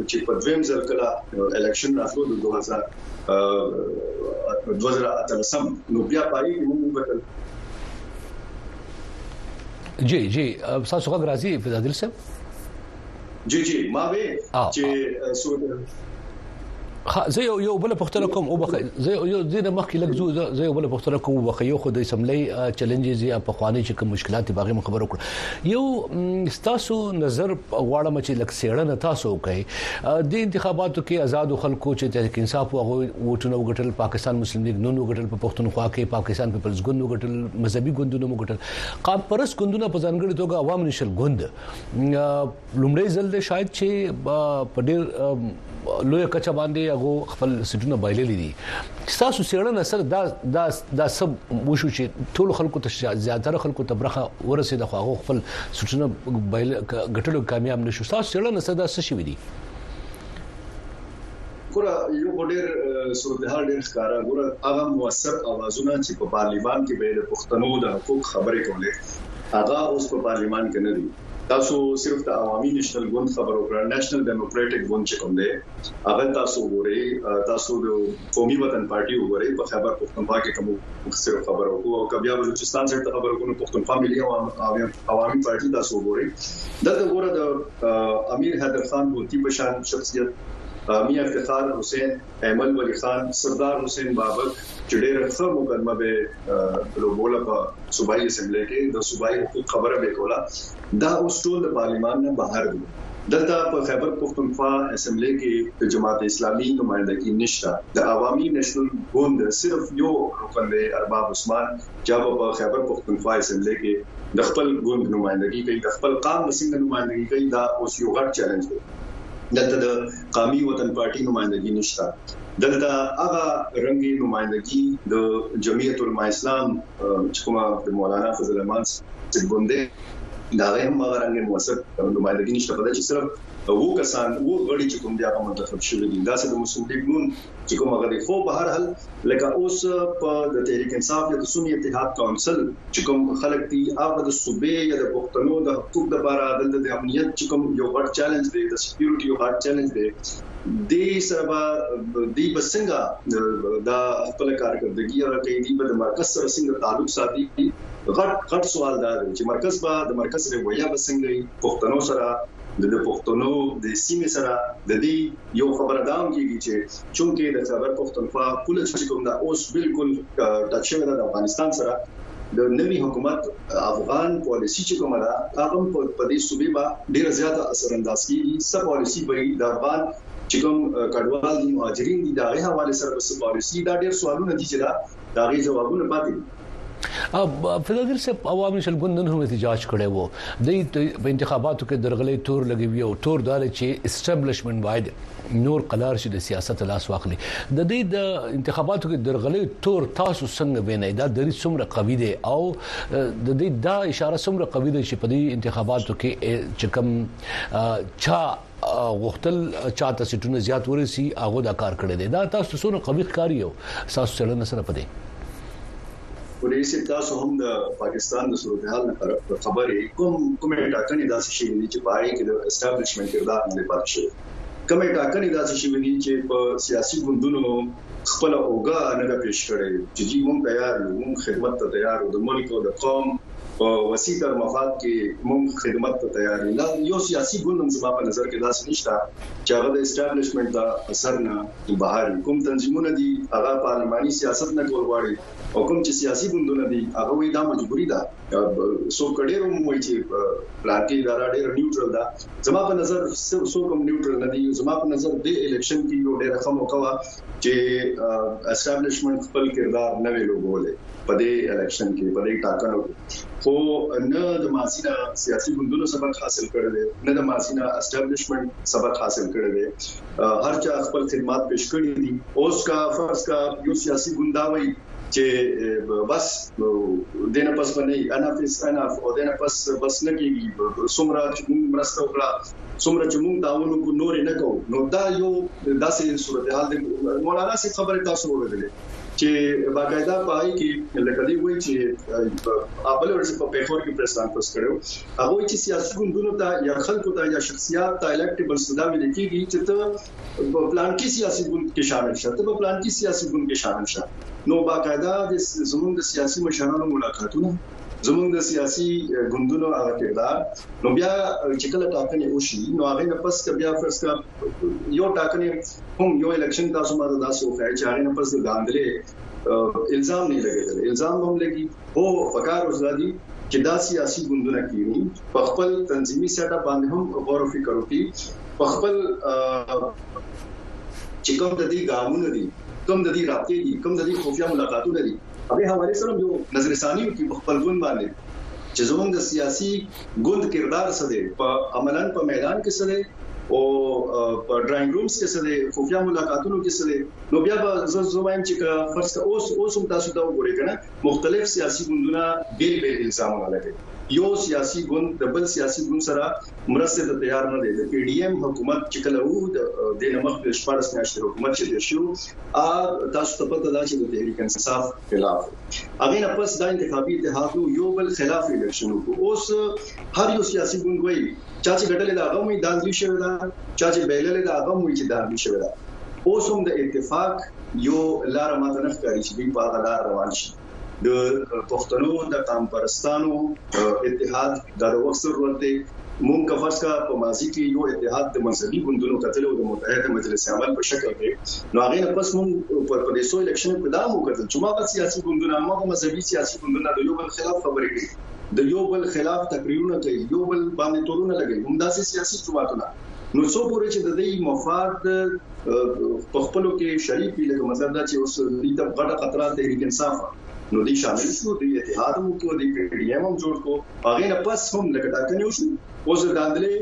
چې په دویم ځل کله الیکشن راتلو د 2000 2013 نو بیا پای کې موږ وکړل جی جی تاسو غږ راځي فضل صاحب جی جی ما وې چې سوچ زه یو یو بل پښتنه کوم او بخې زه یو دینه مخکې لګ زو زه یو بل پښتنه کوم بخې یو خو د اسمبلی چیلنجز یا په خواني چې کوم مشکلات باغې مخ خبرو کړ یو تاسو نظر غواړم چې لک سیړنه تاسو کوي د انتخاباتو کې آزاد خلکو چې تحریک انصاف او ووټونه وګټل پاکستان مسلم لیگ نون وګټل په پښتونخوا کې پاکستان پیپلز ګوند وګټل مذهبي ګوندونو وګټل قام پرس ګوندونه په ځانګړي توګه عوام نشل ګوند لومړی ځل دی شاید چې په ډیر لوی کچه باندې هغه خپل سټونه بایللې دي تاسو سیړنه سره دا دا دا سب وشو چې ټول خلکو ته زیاتره خلکو ته برخه ورسې د خواغو خپل سټونه بایل غټلو کامیاب نشو تاسو سیړنه سره دا څه شي دي ګوره یو خو ډېر صورتحال ډېر ښکاره ګوره هغه موثر اوازونه چې په پارلیمان کې به د پښتنو د حقوق خبرې کولې هغه اوس په پارلیمان کې نه دي تاسو صرف د عوامي نېشنل ګوند خبرو کړه نېشنل ډیموکراټک ګوند چې کوم دی هغه تاسو ګوري تاسو د قومي وطن پارټي وګوري په خبر پښتونخوا کې کوم مخسر خبرو کو او کبیا بلوچستان سره ته خبرو کو پښتونخوا ملي عوامي پارټي تاسو ګوري دغه ګوره د امیر حیدر خان بوتی په شان شخصیت ميا افتخار حسين، ايمل ولي خان، سردار حسين بابک چې ډېره ښه مقدمه به لوبوله په صوبايي اسمبلۍ کې د صوبايي حقوق خبره به کوله دا اوس ټول د پارلمان نه بهر دي دلته په خیبر پښتونخوا اسمبلی کې د جماعت اسلامي نمائندګي نشته د عوامي نشنل ګوند صرف یو رکن دی ارباب عثمان چې هغه په خیبر پښتونخوا اسمبلی کې د خپل ګوند نمائندګي کوي د خپل قام د څنګه نمائندګي کوي دا اوس یو غټ چیلنج دی دلته د قامي وطن پارټي نمایندګي نشته دلته هغه رنګي نمایندګي د جمعیت علماء اسلام چې کومه د مولانا فضل الرحمن چې ګوندې دا هم هغه رنګ موثق نمائندګي نشته په دې چې صرف وو کسان وو غړي چې کوم دي هغه منتخب شوی دي دا سه د مسلم لیګ نون چې کوم هغه دی خو په هر حال لکه اوس په د تحریک انصاف یا د سنی اتحاد کونسل چې کوم خلک دي هغه د صوبې یا د پښتنو د حقوق د بار عدالت د امنیت چې کوم یو غټ چیلنج دی د سکیورټي یو غټ چیلنج دی د سربا د بسنګا د خپل کارکردګي او کوي د بد مرکز سره څنګه تعلق ساتي غټ غټ سوال دا دی چې مرکز به د مرکز رویه بسنګي پښتنو سره د پښتنو د سیمې سره د دې یو خبره دا هم کیږي چې چونکه د خیبر پښتونخوا پوله چې کوم دا اوس بالکل ټچ شوی د افغانستان سره د نوي حکومت افغان پالیسی چې کومه ده هغه په دې صوبې با ډیر زیات اثر انداز کیږي سب پالیسی به د افغان چې کوم کډوال دي مهاجرین دي دا غي حواله سره بس پالیسی دا ډیر سوالونه دي چې دا دا غي جوابونه پاتې دي فدادر صاحب عوامي شلګوند نن هم احتجاج کړي وو د انتخاباتو کې درغلي تور لګوي او تور دار چې اسټابلیشمنت وايد نور قلار شي د سیاست لاس واخلي د دې د انتخاباتو کې درغلي تور تاسو څنګه وینئ دا دری څومره قوي دی او د دې دا اشاره څومره قوي ده چې په دې انتخاباتو کې چې کم چا غوښتل چا ته سټونه زیات ورسی هغه دا کار کړی دی دا تاسو څونه قوی ښکاری او تاسو څلنه سره پدې پولیس تاسو هم د پاکستان د صورتحال نه خبرې کوم کومه ټاکنې داسې شوې دي چې پای کې د اسټابلیشمنت کردار نه پاتې شوی کومه ټاکنې داسې شوې دي چې په سیاسي ګوندونو خپل اوګه نه پیش کړي چې موږ تیار یو موږ خدمت ته تیار یو د ملک او د قوم په وسیع تر مفاد کې موږ خدمت ته تیار یو نه یو سیاسي ګوند هم زما په نظر کې داسې نشته چې هغه د اسټابلیشمنت د اثر نه بهر کوم تنظیمونه دي هغه پارلماني سیاست نه کول غواړي او کوم چې سیاسي ګوندونه دي هغه وی دا مجبوری ده سو کډیر هم وایي چې پلانټي اداره ډیر نیوټرل ده زما په نظر سو کوم نیوټرل نه دي زما په نظر د الیکشن کې یو ډیر خمو کوا چې اسټابلیشمنت خپل کردار نه وی لوبولې په دې الیکشن کې په دې ټاکنو کې خو نه د ماسینا سیاسي ګوندونو سبق حاصل کړل نه د ماسینا اسټابلیشمنت سبق حاصل کړل هر چا خپل خدمات پیش کړی دي اوس کا فرض کا یو سیاسي ګونداوي چې بس دنه پس باندې انا فیس انا او دنه پس بس نه کیږي سمرا چې موږ مرسته وکړه څومره چې موږ تعاون وکړو نور یې نه کوو نو دا یو داسې صورتحال دی مولانا سي خبره تاسو وګورئ چې باقاعده پای کې لکه دی وایي چې ابل ورځ په پیښور کې پریس کانفرنس کړو هغه چې سیاسي ګوندونو ته یا خلکو ته یا شخصیات ته الکټیبل صدا ویل کیږي چې ته په پلان کې سیاسي ګوند کې شامل شې ته په پلان کې سیاسي ګوند کې شامل شې نو باقاعده د زموږ د سیاسي مشرانو ملاقاتونه زموږ د سیاسي ګوندونو هغه کردار نو بیا چې کله ټاکنې وشي نو هغه نه پس بیا فرض کا یو ټاکنې هم یو الیکشن تاسو ما ته داسې وکړئ چې هغه نه پس د ګاندلې الزام نه لګیدل الزام هم لګي هو پکار اوس دادي چې دا سیاسي ګوندونه کینی په خپل تنظیمي سیټ اپ باندې هم غور او فکر وکړي په خپل چې کوم د دې ګامونه دي کوم د دې رابطې دي کوم د دې خفیا ملاقاتونه دي په دې حوالې سره هم يو نظر ثاني وکړي په خپل ګوند باندې چې زمونږ د سیاسي ګوند کردار څه دی په عملاً په میدان کې څه دی او په ډراینګ رومز کې څه دي خفیا ملاقاتونو کې څه دي نو بیا به زه زوایم چې فرض کا اوس اوس هم تاسو ته وګورئ کنه مختلف سیاسي ګوندونه بیل بیل الزامونه لګي یو سیاسي ګوند د بل سیاسي ګوند سره مرستې ته تیار نه دی د پي ډي ایم حکومت چې کله وو د دې نه مخکې د 14 میاشتې حکومت چې تیر شو ا تاسو ته پته ده چې د تحریک انصاف خلاف هغه نه پس دا انتخابي اتحاد نو یو بل خلاف الیکشن وکړو اوس هر یو سیاسي ګوند وایي چې چې ګټلې دا غوې دانځي شوی دا چې بیللې دا غوې چې دانځي شوی دا اوس هم د اتفاق یو لار ماته نه ښکاري چې دوی په هغه لار روان شي د پښتنو د قام پرستانو اتحاد دا د وخت ضرورت دی مونږ که فرض کا په ماضي کې یو اتحاد د مذهبي ګوندونو کتل او د متحده مجلس عمل په شکل کې نو هغه نه پس مونږ په دې سو الیکشن کې دا مو کتل چې ما سیاسي ګوندونه ما مذهبي سیاسي ګوندونه د یو بل خلاف خبرې کوي د یو بل خلاف تقریرونه کوي یو بل باندې تورونه لګي همداسې سیاسي جماعتونه نو څو پورې چې د دې مفاد په خپلو کې شریک وي لکه مطلب دا چې اوس دوی ته غټه خطر تحریک انصاف نو دې شامل شو دې اتحاد مو کو دې پی ډی ایم هم جوړ کو هغه نه پس هم لکه ټاکنې وشو اوس داندلې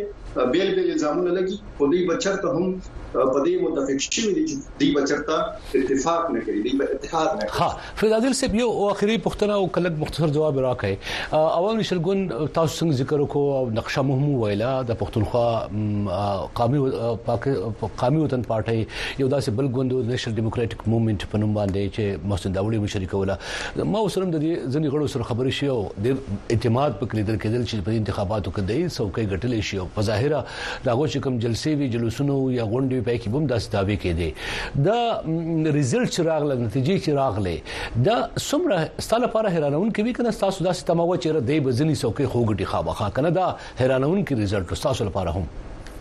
بیل بیل الزامونه لګي خو دې بچرته هم په دې متفق شوی دي چې دې بچرته اتفاق نه کوي دې په اتحاد نه کوي فیض عادل صاحب یو اخیری پوښتنه او کلک مختصر جواب راکړئ اول نشل ګوند تاسو څنګه ذکر وکړو او نقشه مهمو ویلا د پښتونخوا قومي قومي وطن پارټي یو داسې بل ګوند د نشل ډیموکراټک موومېنټ په نوم باندې چې محسن داوړي مشري کوله ما وسرم د دې ځنی غړو سره خبرې شي او د اعتماد په کلیدل کېدل چې په انتخاباتو کې د څوکۍ ګټلې شي او په ظاهره د هغو چې کوم جلسې وي جلوسونه یا غونډې وي پای کې هم داسې داوی کېدې دا ریزلټ چې راغله نتیجې چې راغله دا څومره ستاله لپاره حیرانون کوي کنه تاسو داسې تماوه چې د بزنی څوکۍ خوګټي خامخا کنه دا حیرانون کې ریزلټ تاسو لپاره هم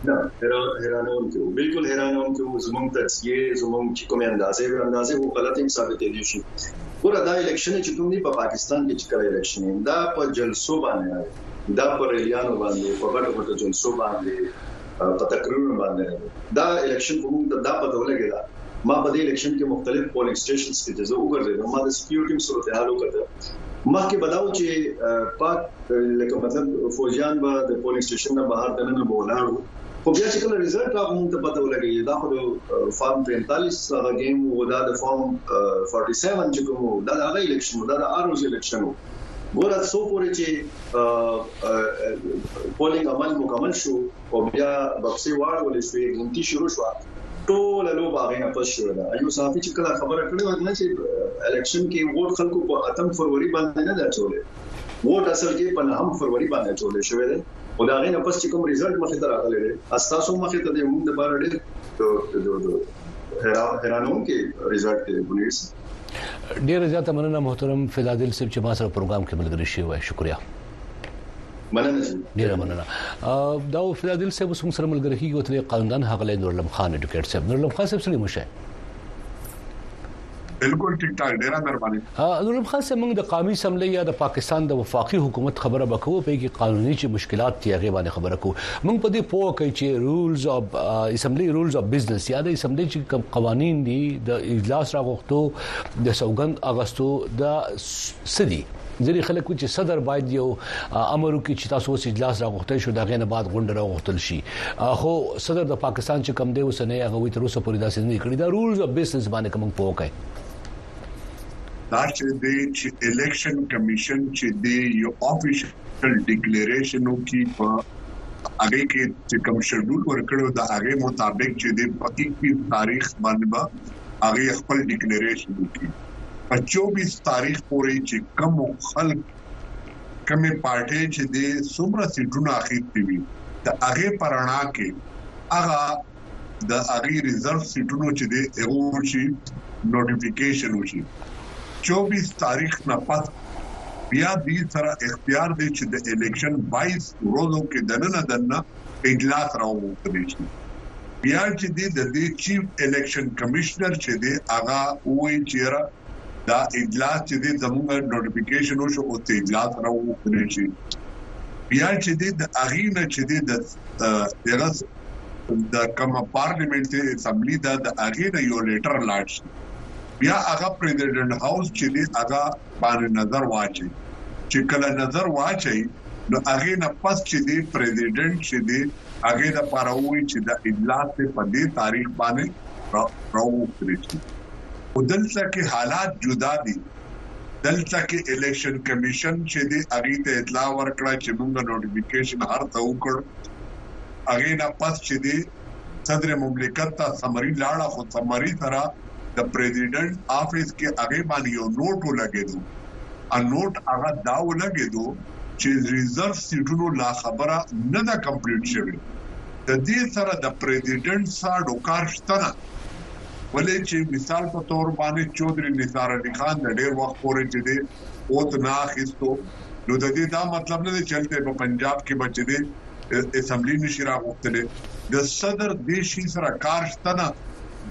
نه حیرانون کې بالکل حیرانون کې زمونږ تجزیه زمونږ چې کومه اندازې ور اندازې وو غلطه هم ثابتې دي شي ګوره دا الیکشن چې کوم دی په پاکستان کې چې کله الیکشن دا په جلسو باندې راځي دا په ريليانو باندې په غټو غټو جلسو باندې په تقريرونو باندې نه دی دا الکشن په موږ ته دا پته ولګی دا ما په دې الکشن کې مختلف پولینګ سټیشنز کې چې زه وګرځیدم ما د سکیو ټیم صورتحال وکړ مخکې بداو چې پاک لکه مطلب فوجان به د پولینګ سټیشن نه بهر دننه به ولاړو خو بیا چې کله رزلټ راغو موږ ته پته ولګی دا خو د فارم 45 هغه گیم وو دا د فارم 47 چې کوم دا د هغه الیکشن دا د اروز الیکشن وو ګوره څو پورې چې پولینګ عمل مکمل شو او بیا بکسي واړول شوې غونتی شروع شو ټول لو باغې نه پس شو دا یو صحافي چې کله خبره کړې و نه چې الیکشن کې ووټ خلکو په اتم فروری باندې نه دا چولې ووټ اصل کې په نهم فروری باندې چولې شوې ده او دا غي نه پس چې کوم رزلټ مخې ته راغلی دی اساسو مخې ته د موږ د بار ډېر حیرانون کې رزلټ دی بلیس ډیره زیاته مننه محترم فدادل صاحب چې ما سره پروګرام کې ملګری شوی وای شکریا مننه ډیره مننه دا و فدادل صاحب سم سره ملګری کیږي او ترې قانوندان هغله نورلم خان اډوکیټ صاحب نورلم خان صاحب سلیم شه بالکل ټیک ټاک ډیر در باندې نورم خان سم موږ د قومي سملې یا د پاکستان د وفاقي حکومت خبره وکړو په کې قانوني چې مشکلات دی هغه باندې خبره کو موږ په دې پوه کړئ چې رولز اف اسمبلی رولز اف بزنس یا د اسمبلی چې کوم قوانين دي د اجلاس راغښتو د سوګند اغستو د سدي ځینې خلک چې صدر باید یو امر وکړي چې تاسو اوس اجلاس راغښتل شو دا غینه بعد غونډه راغښتل شي خو صدر د پاکستان چې کم دی اوس نه هغه وی تر اوسه پورې داسې نه کړی دا رولز اف بزنس باندې کوم پوه کړئ دا چې د الیکشن کمیشن چې دی یو افیشل سل ډیکلیریشن وکړي په هغه کې چې کوم شډول ورکړو د هغه مطابق چې د پاتیکی تاریخ باندې به هغه خپل ډیکلیریشن وکړي په 24 تاریخ پورې چې کوم خلک کومه پارټي چې د سمره سیټونه اخیستي وي د هغه پرانا کې هغه د هغوی ریزرف سیټونو چې دی هغو وشي نوټیفیکیشن وشي چوبیس تاریخ نه پس بیا دی سره اختیار دی چې د الیکشن بایس روزو کې دننه دننه اجلاس راوغوښتلی شي بیا چې دی د دې چیف الیکشن کمشنر چې دی هغه وایي چې را دا اجلاس چې دی زموږ نوټیفیکیشن وشو او ته اجلاس راوغوښتلی شي بیا چې دی د هغې نه چې دی د دغه د کوم پارلیمنت ته اسمبلی دا د هغه نه یو لیټر لاړ شي بیا هغه پریزیدنت هاوس چې دی هغه باندې نظر واچي چې کله نظر واچي نو هغه نه پس چې دی پریزیدنت چې دی هغه د پاره وی چې د اجلاس په دې تاریخ باندې راوستل شي او دلته کې حالات جدا دي دلته کې الیکشن کمیشن چې دې هغې ته اطلاع ورکړه چې مونږ نوټیفیکیشن هر ته وکړ هغې نه پس چې دې صدر مملکت ته سمري لاړه خو سمري سره د پریزیډنټ آفیس کې هغې باندې یو نوټ ولګیدو ا نوټ هغه دا ولګیدو چې ریزرف سیټونو لا خبره نه ده کمپلیټ شوې د دې سره د پریزیډنټ سا ډوکار شته نه ولې چې مثال په طور باندې چودري نثار علي خان د ډېر وخت پورې چې دی اوت نه اخیستو نو د دې دا مطلب نه دی چې هلته په پنجاب کې به چې دی اسمبلي نشي راغوښتلی د صدر دې شي سره کار شته نه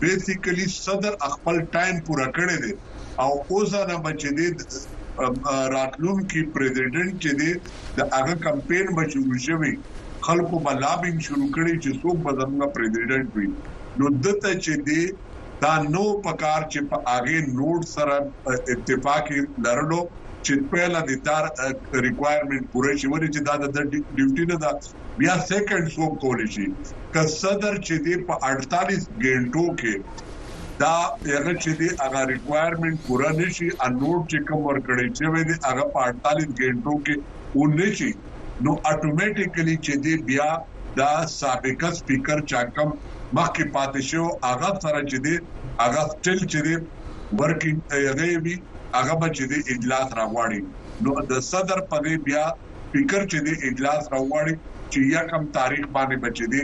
بیسیکلی صدر خپل ټایم پوره کړی دی او اوس نه به چې دی راتلونکي پریزیدنت چې دی د هغه کمپاین به شروع شوي خلکو به لابینګ شروع کړي چې څوک به زموږ پریزیدنت وي نو ده ته چې دې دا نه و په کار چې په هغې نوډ سره اتفاق يې لرلو چې پهله دې دا ريکوايرمنټ پوره شي ولې چې دا د ده ډيوټي نه ده بيا سيکنډ څوک کولی شي که صدر چې دې په اړتاليس ګينټو کې دا هغه چې دې هغه ريکوايرمنټ پوره نه شي ا نوډ چې کوم ورکړی شوی دې هغه په اړتاليس ګينټو کې ونه شي نو اټومټیکلي چې دې بیا د سابقه سپیکر چا کوم مخکې پاتې شوی هغه سره چې دې هغه سټیل چې دې ورکینګ هغه وي هغه به چې دې اجلاس راغواړي نو د صدر په دې بیا سپیکر چې دې اجلاس راغواړي چې یکم تاریخ باندې به چې دې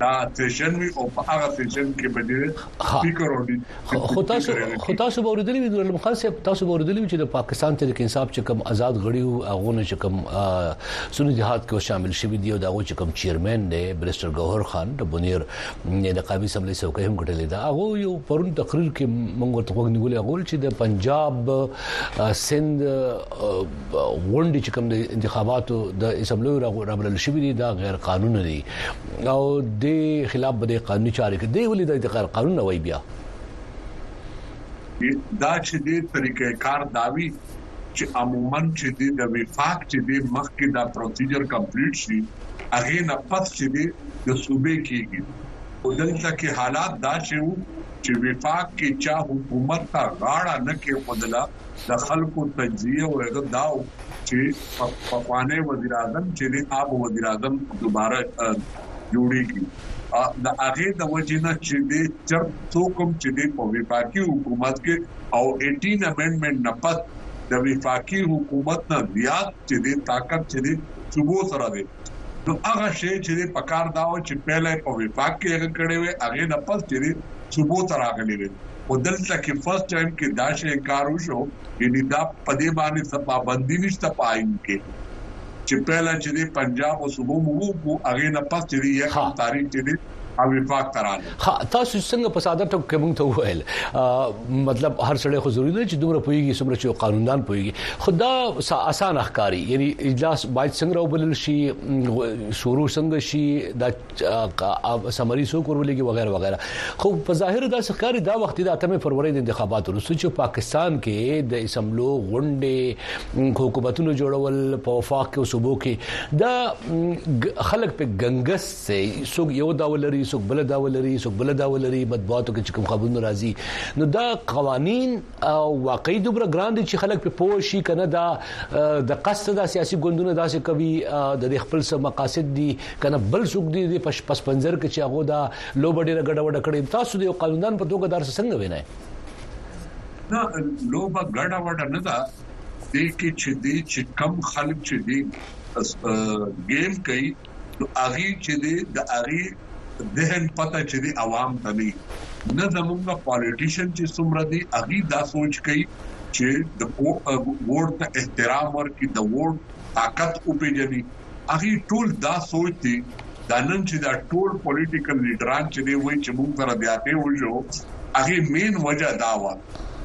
دا سیشن وي او په هغه سیشن کې به دې سپیکر او خو تاسو خو تاسو به ورېدلی وي ګورلم خان صاحب تاسو به ورېدلی وي چې د پاکستان تحریک انصاف چې کوم آزاد غړي او هغه نه چې کوم سنی جهاد کې شامل شوی دی او دا چې کوم چیرمن دی بریسټر ګوهر خان د بنیر د قومي سملې څوکۍ هم ګټلې ده هغه یو پرون تقریر کې موږ ورته وګ نیولې هغه چې د پنجاب سند غونډې چې کوم د انتخاباتو د اسمبلی راغورابل شوی دی دا غیر قانوني دی او د خلاف به د قانوني چارې کې دی ولې د انتقال قانون نه وای بیا دا چې د طریقې کار داوی چې عموما چې د وفاق چې د مخکې دا پروسیجر کمپلیټ شي هغه نه پس چې د صوبې کېږي او دلته کې حالات دا شوه چې وفاق کې چا حکومت ته غاړه نه کې خودله د خلکو تجزیه او هغه دا و چې پخوانی وزیراعظم چې دی هغه وزیراعظم دوباره جوړیږي د هغې د وجې نه چې دی چر څوک هم چې دی په وفاقي حکومت کې او ایټین امنډمنټ نه پس د وفاقي حکومت نه زیات چې دی طاقت چې دی صوبو سره دی نو هغه شی چې دی پکار دا و چې پهله په وفاق کې هغه کړی وی هغې نه پس چې دی صوبو ته راغلی وی خو دلته کې فرسټ ټایم کې دا شی انکار وشو یعنی دا په دې باندې څه پابندي نشته په آئین کې چې پهلا چې د پنجاب او صوبو مو وو هغه نه پس چې یې کوم تاریخ چې او وفاق تراله ها تاسو څنګه په ساده ټکو کې مونږ ته وویل مطلب هر سړی خو ضروري نه چې دومره پويږي څومره چې قانوندان پويږي خدا اسانه ښکاری یعنی اجلاس باید څنګه وبلل شي شروع څنګه شي دا سمري څوک ورولېږي وغیرہ وغیرہ خو په ظاهر دا ښکاری دا وخت د 8 فروری د انتخاباتو وروسته چې پاکستان کې د اسمبلو غونډې حکومتونو جوړول په وفاق کې صوبو کې دا خلک په ګنګس سي څوک یو دا ولري څوک بل دا ولري څوک بل دا ولري مطبوعاتو کې کوم خبرونه راځي نو دا قوانين واقعي دومره ګران دي چې خلک په پوه شي کنه دا د قصد دا سیاسي ګوندونه داسې کوي د خپل سم مقاصد دي کنه بل څوک دي د پش پس پنځر کې چې هغه دا لوب ډیره ګډه وډه کړي تاسو د قانوندان په توګه دار څنګه وینئ نه لوب ګډه وډه نه ده د کې چې دي چې کم خلک چې دي ګیم کوي نو هغی چی دی د هغی ذهن پته چی دی عوام ته نه نه زمونږ پالیټیشن چی څومره دی هغی دا سوچ کوی چی د ووټ ته احترام ورکی د ووټ طاقت وپیژنی هغی ټول دا سوچ دی دا نن چی دا ټول پالیټیکل لیډران چی دی وای چی مونږ سره زیاتی وشو هغی مین وجه دا وه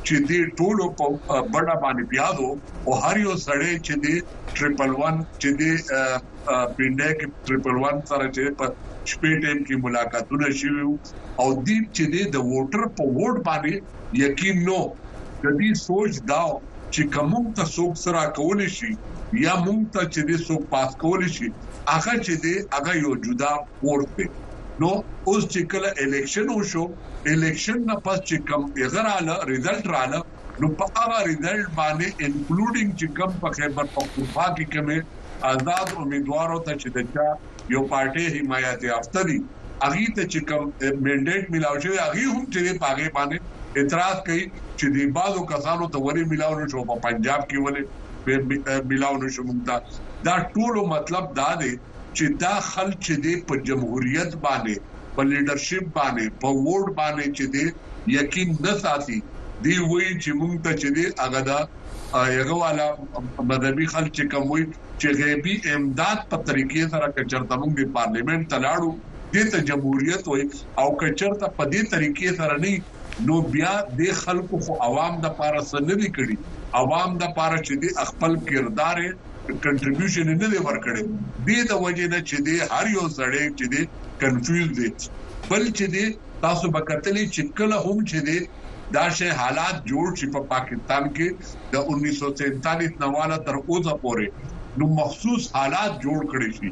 چی دی ټولو په بډه باندی پیازو او هر یو سړی چی دی ټریپل ون چی دی پنډۍ کې ټریپل ون سره چې په شپې ټیم کې ملاقاتونه شوي او دی چې دی د ووټر په ووټ باندې یقین نو د دی سوچ دا چې که مونږ ته څوک څه راکولی شي یا مونږ ته چې دی څوک پاس کولی شي هغه چې دی هغه یو جدا فورس دی نو اوس چې کله الیکشن وشو الیکشن نه پس چې کم هغه رااله ریزلټ رااله نو په هغه ریزلټ باندې انکلوډینګ چې کوم په خیبر پښتونخوا کې کومې ازاد امیدوارو ته چې د چا یو پارټي حمایت یافته دي هغه ته چې کوم منډیټ ملاو شوی هغه هم چې په هغه باندې اعتراض کوي چې دی بازو کسانو ته ولې ملاو نه شو په پنجاب کې ولې ملاو نه شو مونږ دا ټولو مطلب دا دی چې دا خلک چې دی په جمهوریت باندې په ليډرشيپ باندې په ووټ باندې چې دی يقين نه ساتي دی وائي چې مونږ ته چې دی هغه د هغه والا مذهبي خلق چې کوم وائي چې غيبي امداد په طريقې سره که چرته مونږ دی پارليمنټ ته لاړو دی ته جمهوريت وائي او که چرته په دی طريقې سره نه نو بيا دی خلقو خو عوام د پاره څه نه دی کړي عوام د پاره چې دی خپل کردار کنټریبیوشن یې نه دی ورکړی دې د وجې نه چې دی هر یو سړی چې دی کنفیوز دی بل چې دی تاسو به کتلی چې کله هم چې دی دا شی حالات جوړ شي په پاکستان کې د 1947 نواله تر اوسه پورې نو مخصوص حالات جوړ کړی شي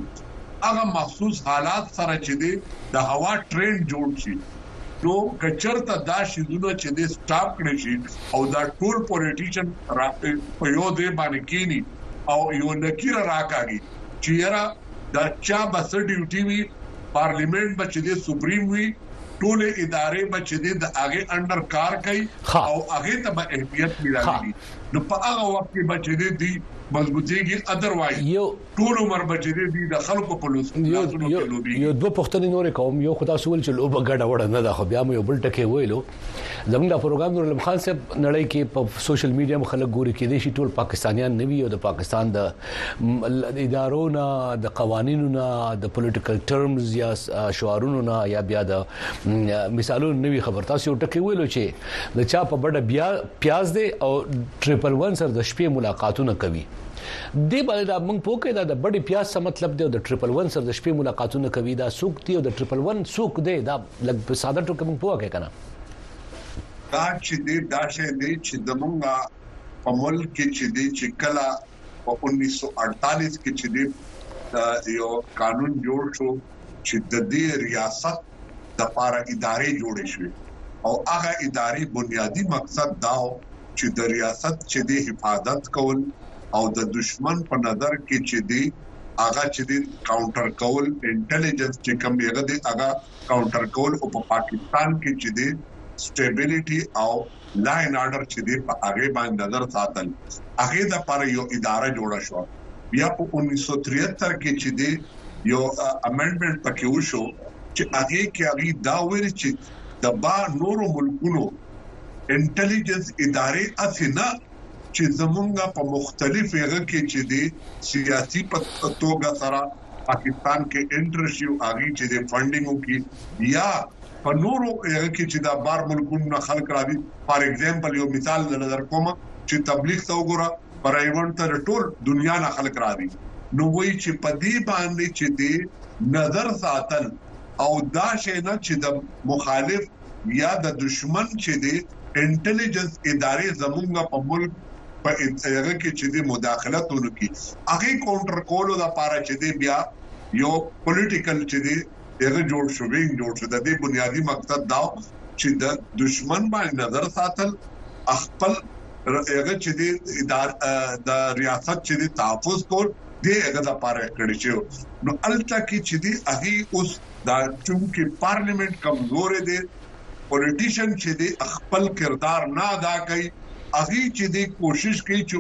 هغه مخصوص حالات سره چې دی د هوا ټرند جوړ شي نو که چرته دا شیزونه چې دې سټاپ کړی شي او دا ټول پولیټیشن را په یو ځای باندې کینی او یو لکیر راکاږي چې یرا دا چا بس ډیوټي وي پارلیمنت به چې دې سپریم وي ټول ادارې به چې دې د هغه انډر کار کوي او هغه ته به اهمیت ملاوي نو په هغه وخت کې به چې دې دی مضبوطيږي اذروایز ټول عمر به جدي دي د خلکو په لاسونو کې لوبي یو دوه پښتنې نور کوم یو خدا سول چې لوبه ګډه وړه نه ده خو بیا مې یو بل ټکی ویلو زموږ د پروګرام نور علم خان صاحب نړۍ کې په سوشل میډیا مخ خلک ګوري کې دي شي ټول پاکستانیان نه وي او د پاکستان د ادارو نه د قوانینو نه د پولیټیکل ټرمز یا شعارونو نه یا بیا د مثالونو نوي خبر تاسو یو ټکی ویلو چې د چا په بډه بیا پیاز دی او ټریپل 1 سره د شپې ملاقاتونه کوي دې باندې دا موږ پوه کړئ دا د بډې پیاز څه مطلب دی او د ټریپل ون سره د شپې ملاقاتونه کوي دا څوک دی او د ټریپل ون څوک دی دا لږ په ساده ټکو موږ پوه کړئ کنه دا چې دی دا شی دی چې زمونږ په ملک کې چې دی چې کله په 1948 کې چې دی یو قانون جوړ شو چې د دې ریاست لپاره ادارې جوړې شوې او هغه ادارې بنیادي مقصد دا و چې د ریاست چې دی حفاظت کول او د دښمن په نظر کې چې دی هغه چې دی کاونټر کول انټلیجنس چې کوم یغه دی هغه کاونټر کول او په پاکستان کې چې دی سټیبیلیټي او لا اینډ آرډر چې دی په هغې باندې نظر ساتل هغې لپاره یو اداره جوړه شوه بیا په اوونیز سوه تریهتر کې چې دی یو امندمنټ پکې وشو چې هغې کې هغې دا ویل چې د با نورو ملکونو انټیلیجنس ادارې اسی نه چې زمونږه په مختلف هغه کې چې دی سیاسي په توګه سره پاکستان کې انټر شي او هغه چې د فندینګ وکړي یا په نورو هغه کې چې دا بار ملکونو نه خلک راځي فار اګزامپل یو مثال دل درکوم چې تبلیغ ته وګوره پر ایونت ته ټول دنیا نه خلک راځي نو وایي چې په دې باندې چې دې نظر ساتل او دا شی نه چې د مخالف یا د دشمن چې دی انټيليجنس ادارې زمونږ په ملک په هغه کې چې د مداخلت ونکي هغه کاونټر کولو لپاره چې دی بیا یو پولیټیکل چې دی دغه جوړ شو وینګ جوړ شو د دې بنیادی مقصد دا چې د دشمن باندې نظر ساتل خپل هغه چې د اداره د ریاست چې د تحفظ کول د هغه د پاره کړی چې نو الټا کې چې دی هغه اوس دا چونکی پارلیمنت کمزور دی پولیټیشن چې دی خپل کردار نه ادا کوي هغه چې دی کوشش کوي چې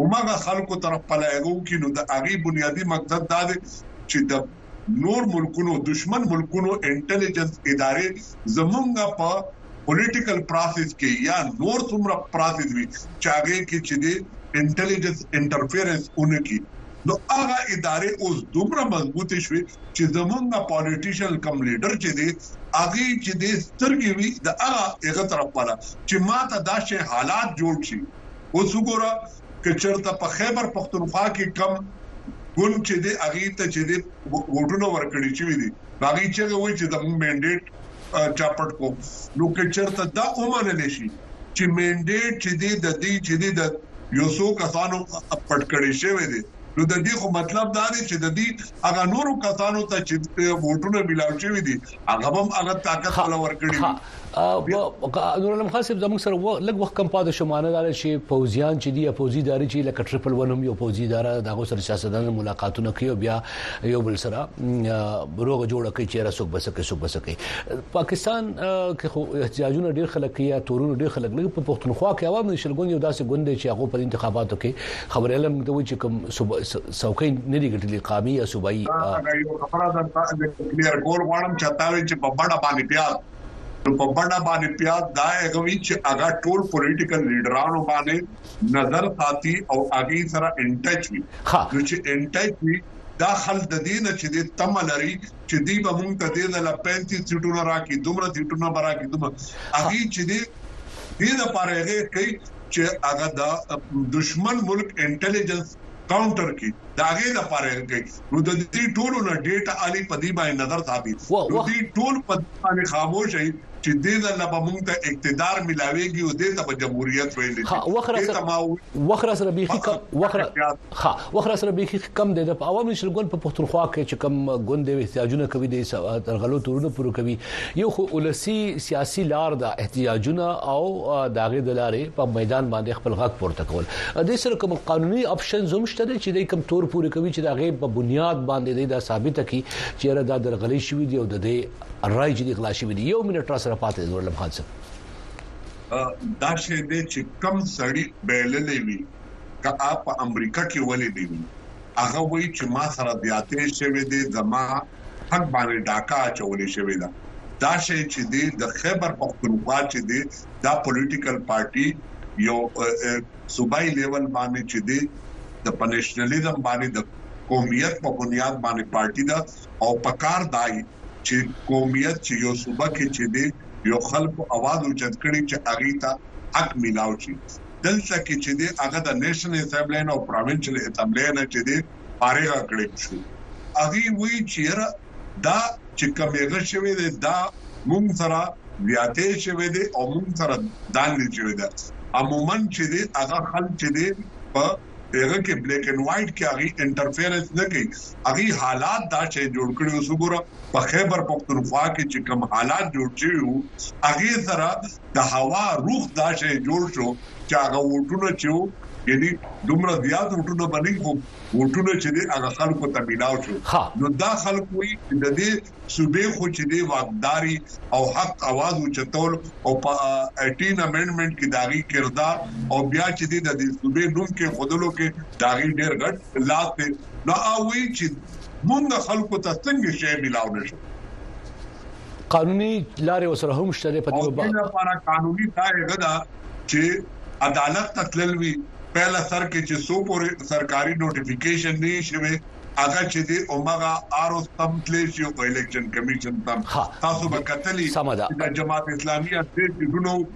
همغه خلکو طرف پلایګو کې نو د هغه بنیادی مقصد دا دی چې د نور ملکونو دشمن ملکونو انټيليجنس ادارې زمونږ په پولیټیکل پروسس کې یا نور څومره پروسس وي چې هغه کې چې دی انټيليجنس انټرفیرنس اونکي نو هغه ادارې اوس دومره مضبوطې شوې چې زمونږ پولیټیشن کم لیډر چې دی هغه چې دی سترګې وي د هغه هغه طرف پاله چې ماته دا شی حالات جوړ شي اوس وګوره که چرته په خیبر پښتونخوا کې کم ګوند چې دی هغه ته چې دی ووټونه ورکړي چې دي هغه چې وایي چې زموږ منډیټ چاپټ کو نو که چرته دا ومنل شي چې منډیټ چې دی د دې چې دی د یو څو کسانو پټ کړي شوی دی نو د دې خو مطلب دا دی چې د دوی هغه نورو کسانو ته چې ووټونه ملاو شوي دي هغه به هم هغه طاقت ولا ورکړي وي. نورعالم خان صاحب زموږ سره لږ وخت کم پاتې شو معنی دا ده چې پوځیان چې دي پوځي ادارې چې لکه ټریپل ون هم یو پوځي اداره ده هغو سره سیاستدانان ملاقاتونه کوي او بیا یو بل سره روغه جوړه کوي چې رسوک بس کې سوک بس کې پاکستان کې خو احتجاجونه ډیر خلک یا تورونه ډیر خلک لګي په پښتونخوا کې عوام نشلګون یو داسې ګوند چې هغه په انتخاباتو کې خبریاله موږ ته وایي چې کوم څوکۍ نه دي ګټلي قامي یا صوبایي دا یو خبره ده چې کلیر کول غواړم چې تاسو چې په بڑا باندې پیاز نو په بڑا باندې پیاز دا هغوی چې هغه ټول پولیټیکل لیډرانو باندې نظر ساتي او هغه سره ان ټچ وي نو چې ان ټچ وي دا خل د دې نه چې د تم لري چې دی به مونږ ته د 35 سیټونو راکې دومره سیټونو برا کې دومره هغه چې دې دې لپاره هغه کوي چې هغه د دښمن ملک انټليجنس کاونټر کړي د هغې لپاره يې کوي نو د دې ټولو نه ډيټ علي په دې باندې نظر ساتي نو دې ټول په دې باندې خاموش شي چې دې ځل به مونږ ته اقتدار ملاويږي او دې ته به جمهوريت ويل شي دې ته ما وخره سره بيخي وخره خا وخت راسره بیخی کم دی د عوام نشر ګوند په پښتونخوا کې چې کم ګوند دی احتجاجونه کوي د ترغلو تورونه پوره کوي یو خو ولسی سیاسي لار دا احتجاجونه او داغه د لارې په میدان باندې خپل غږ پورته کول د سره کوم قانوني اپشن زوم شته چې د کم تور پوره کوي چې داغه په بنیاد باندې دا ثابت کی چې را د درغلي شوی دی او د دې رای چې د غلا شوی دی یو منټ را سره پاتې زور لمحات دا شی دی چې کم سړی بیللې وي که هغه په امریکه کې ولې نه وي هغه وایي چې ما سره زیاتی شوی دی زما حق باندې ډاکه اچولې شوې ده دا شی چې دی د خیبر پښتونخوا چې دی دا پولیټیکل پارټي یو صوبایي لیول باندې چې دی د پنیشنلیزم باندې د قومیت په بنیاد باندې پارټي ده او پکار دای چې قومیت چې یو صوبه کې چې دی یو خلکو اواز اوچت کړي چې هغه ته حق ملاو شي دلته کې چې دی هغه د نېشنل اسمبلۍ نه او پراوینشل اسمبلۍ نه چې دی فارغه کړی شو هغه وی چې یره دا چې کوم هغه شوی دی دا مونږ سره زیاتې شوی دی او مونږ سره داندې شوی دی عموما چې دی هغه خلک چې دی په هغه کې بلیک اینڈ وایټ کې هغه انټرفیرنس نه کوي هغه حالات دا چې جوړ کړي اوس وګوره په خیبر پختونخوا کې چې کوم حالات جوړ شوي هغه سره د هوا روخ دا شی جوړ شو چې هغه ووټونه چې وو یعنی دومره زیات ووټونه به نه خو ووټونه چې دی هغه خلکو ته میلاو شو نو دا خلک وایي چې د دې صوبې خو چې دی واکداری او حق اواز اوچتول او په اټین امندمنټ کې د هغوی کردار او بیا چې دی د دې صوبې نوم کېښودلو کې د هغوی ډېر غټ لاس دی نو هغه وایي چې مونږ خلکو ته څنګه شی میلاو نه شو. قانوني لارې وسره هم شته په دې باب لپاره قانوني ځای غدا چې عدالت ته تلل وی پهله سر کې چې سو پورې سرکاري نوټیفیکیشن نه شوی هغه چې دی اومغه آر او سم تلې شي او الیکشن کمیشن تم تاسو به کتلی د جماعت اسلامي اته جنونو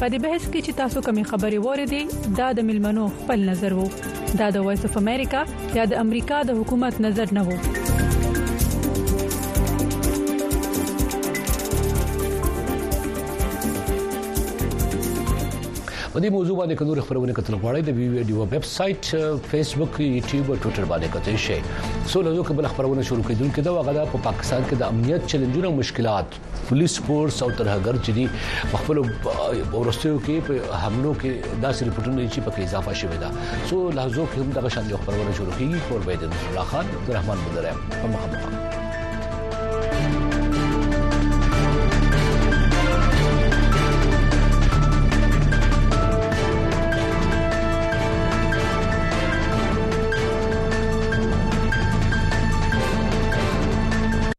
په دې بحث کې چې تاسو کومې خبرې وره دي دا د ملمنو خپل نظر وو دا د وایس اف امریکا یا د امریکا د حکومت نظر نه وو په دې موضوع باندې کومه خبرونه کتل غواړئ د وی ویډیو ویب سټ فیسبوک یوټیوب او ټوئیټر باندې کتئ شئ سو له یو کبل خبرونه شروع کیدونکې دا وغدا په پاکستان کې د امنیت چیلنجونه او مشکلات پولیس فورس او ترهګر چې دي په خپل ورستیو کې په حملو کې داسې رپورټونه چې پکې اضافه شوې ده سو لحظو کې هم دغه شان یو خبرونه شروع کیږي کور به د الله خان عبدالرحمن بدره په مخه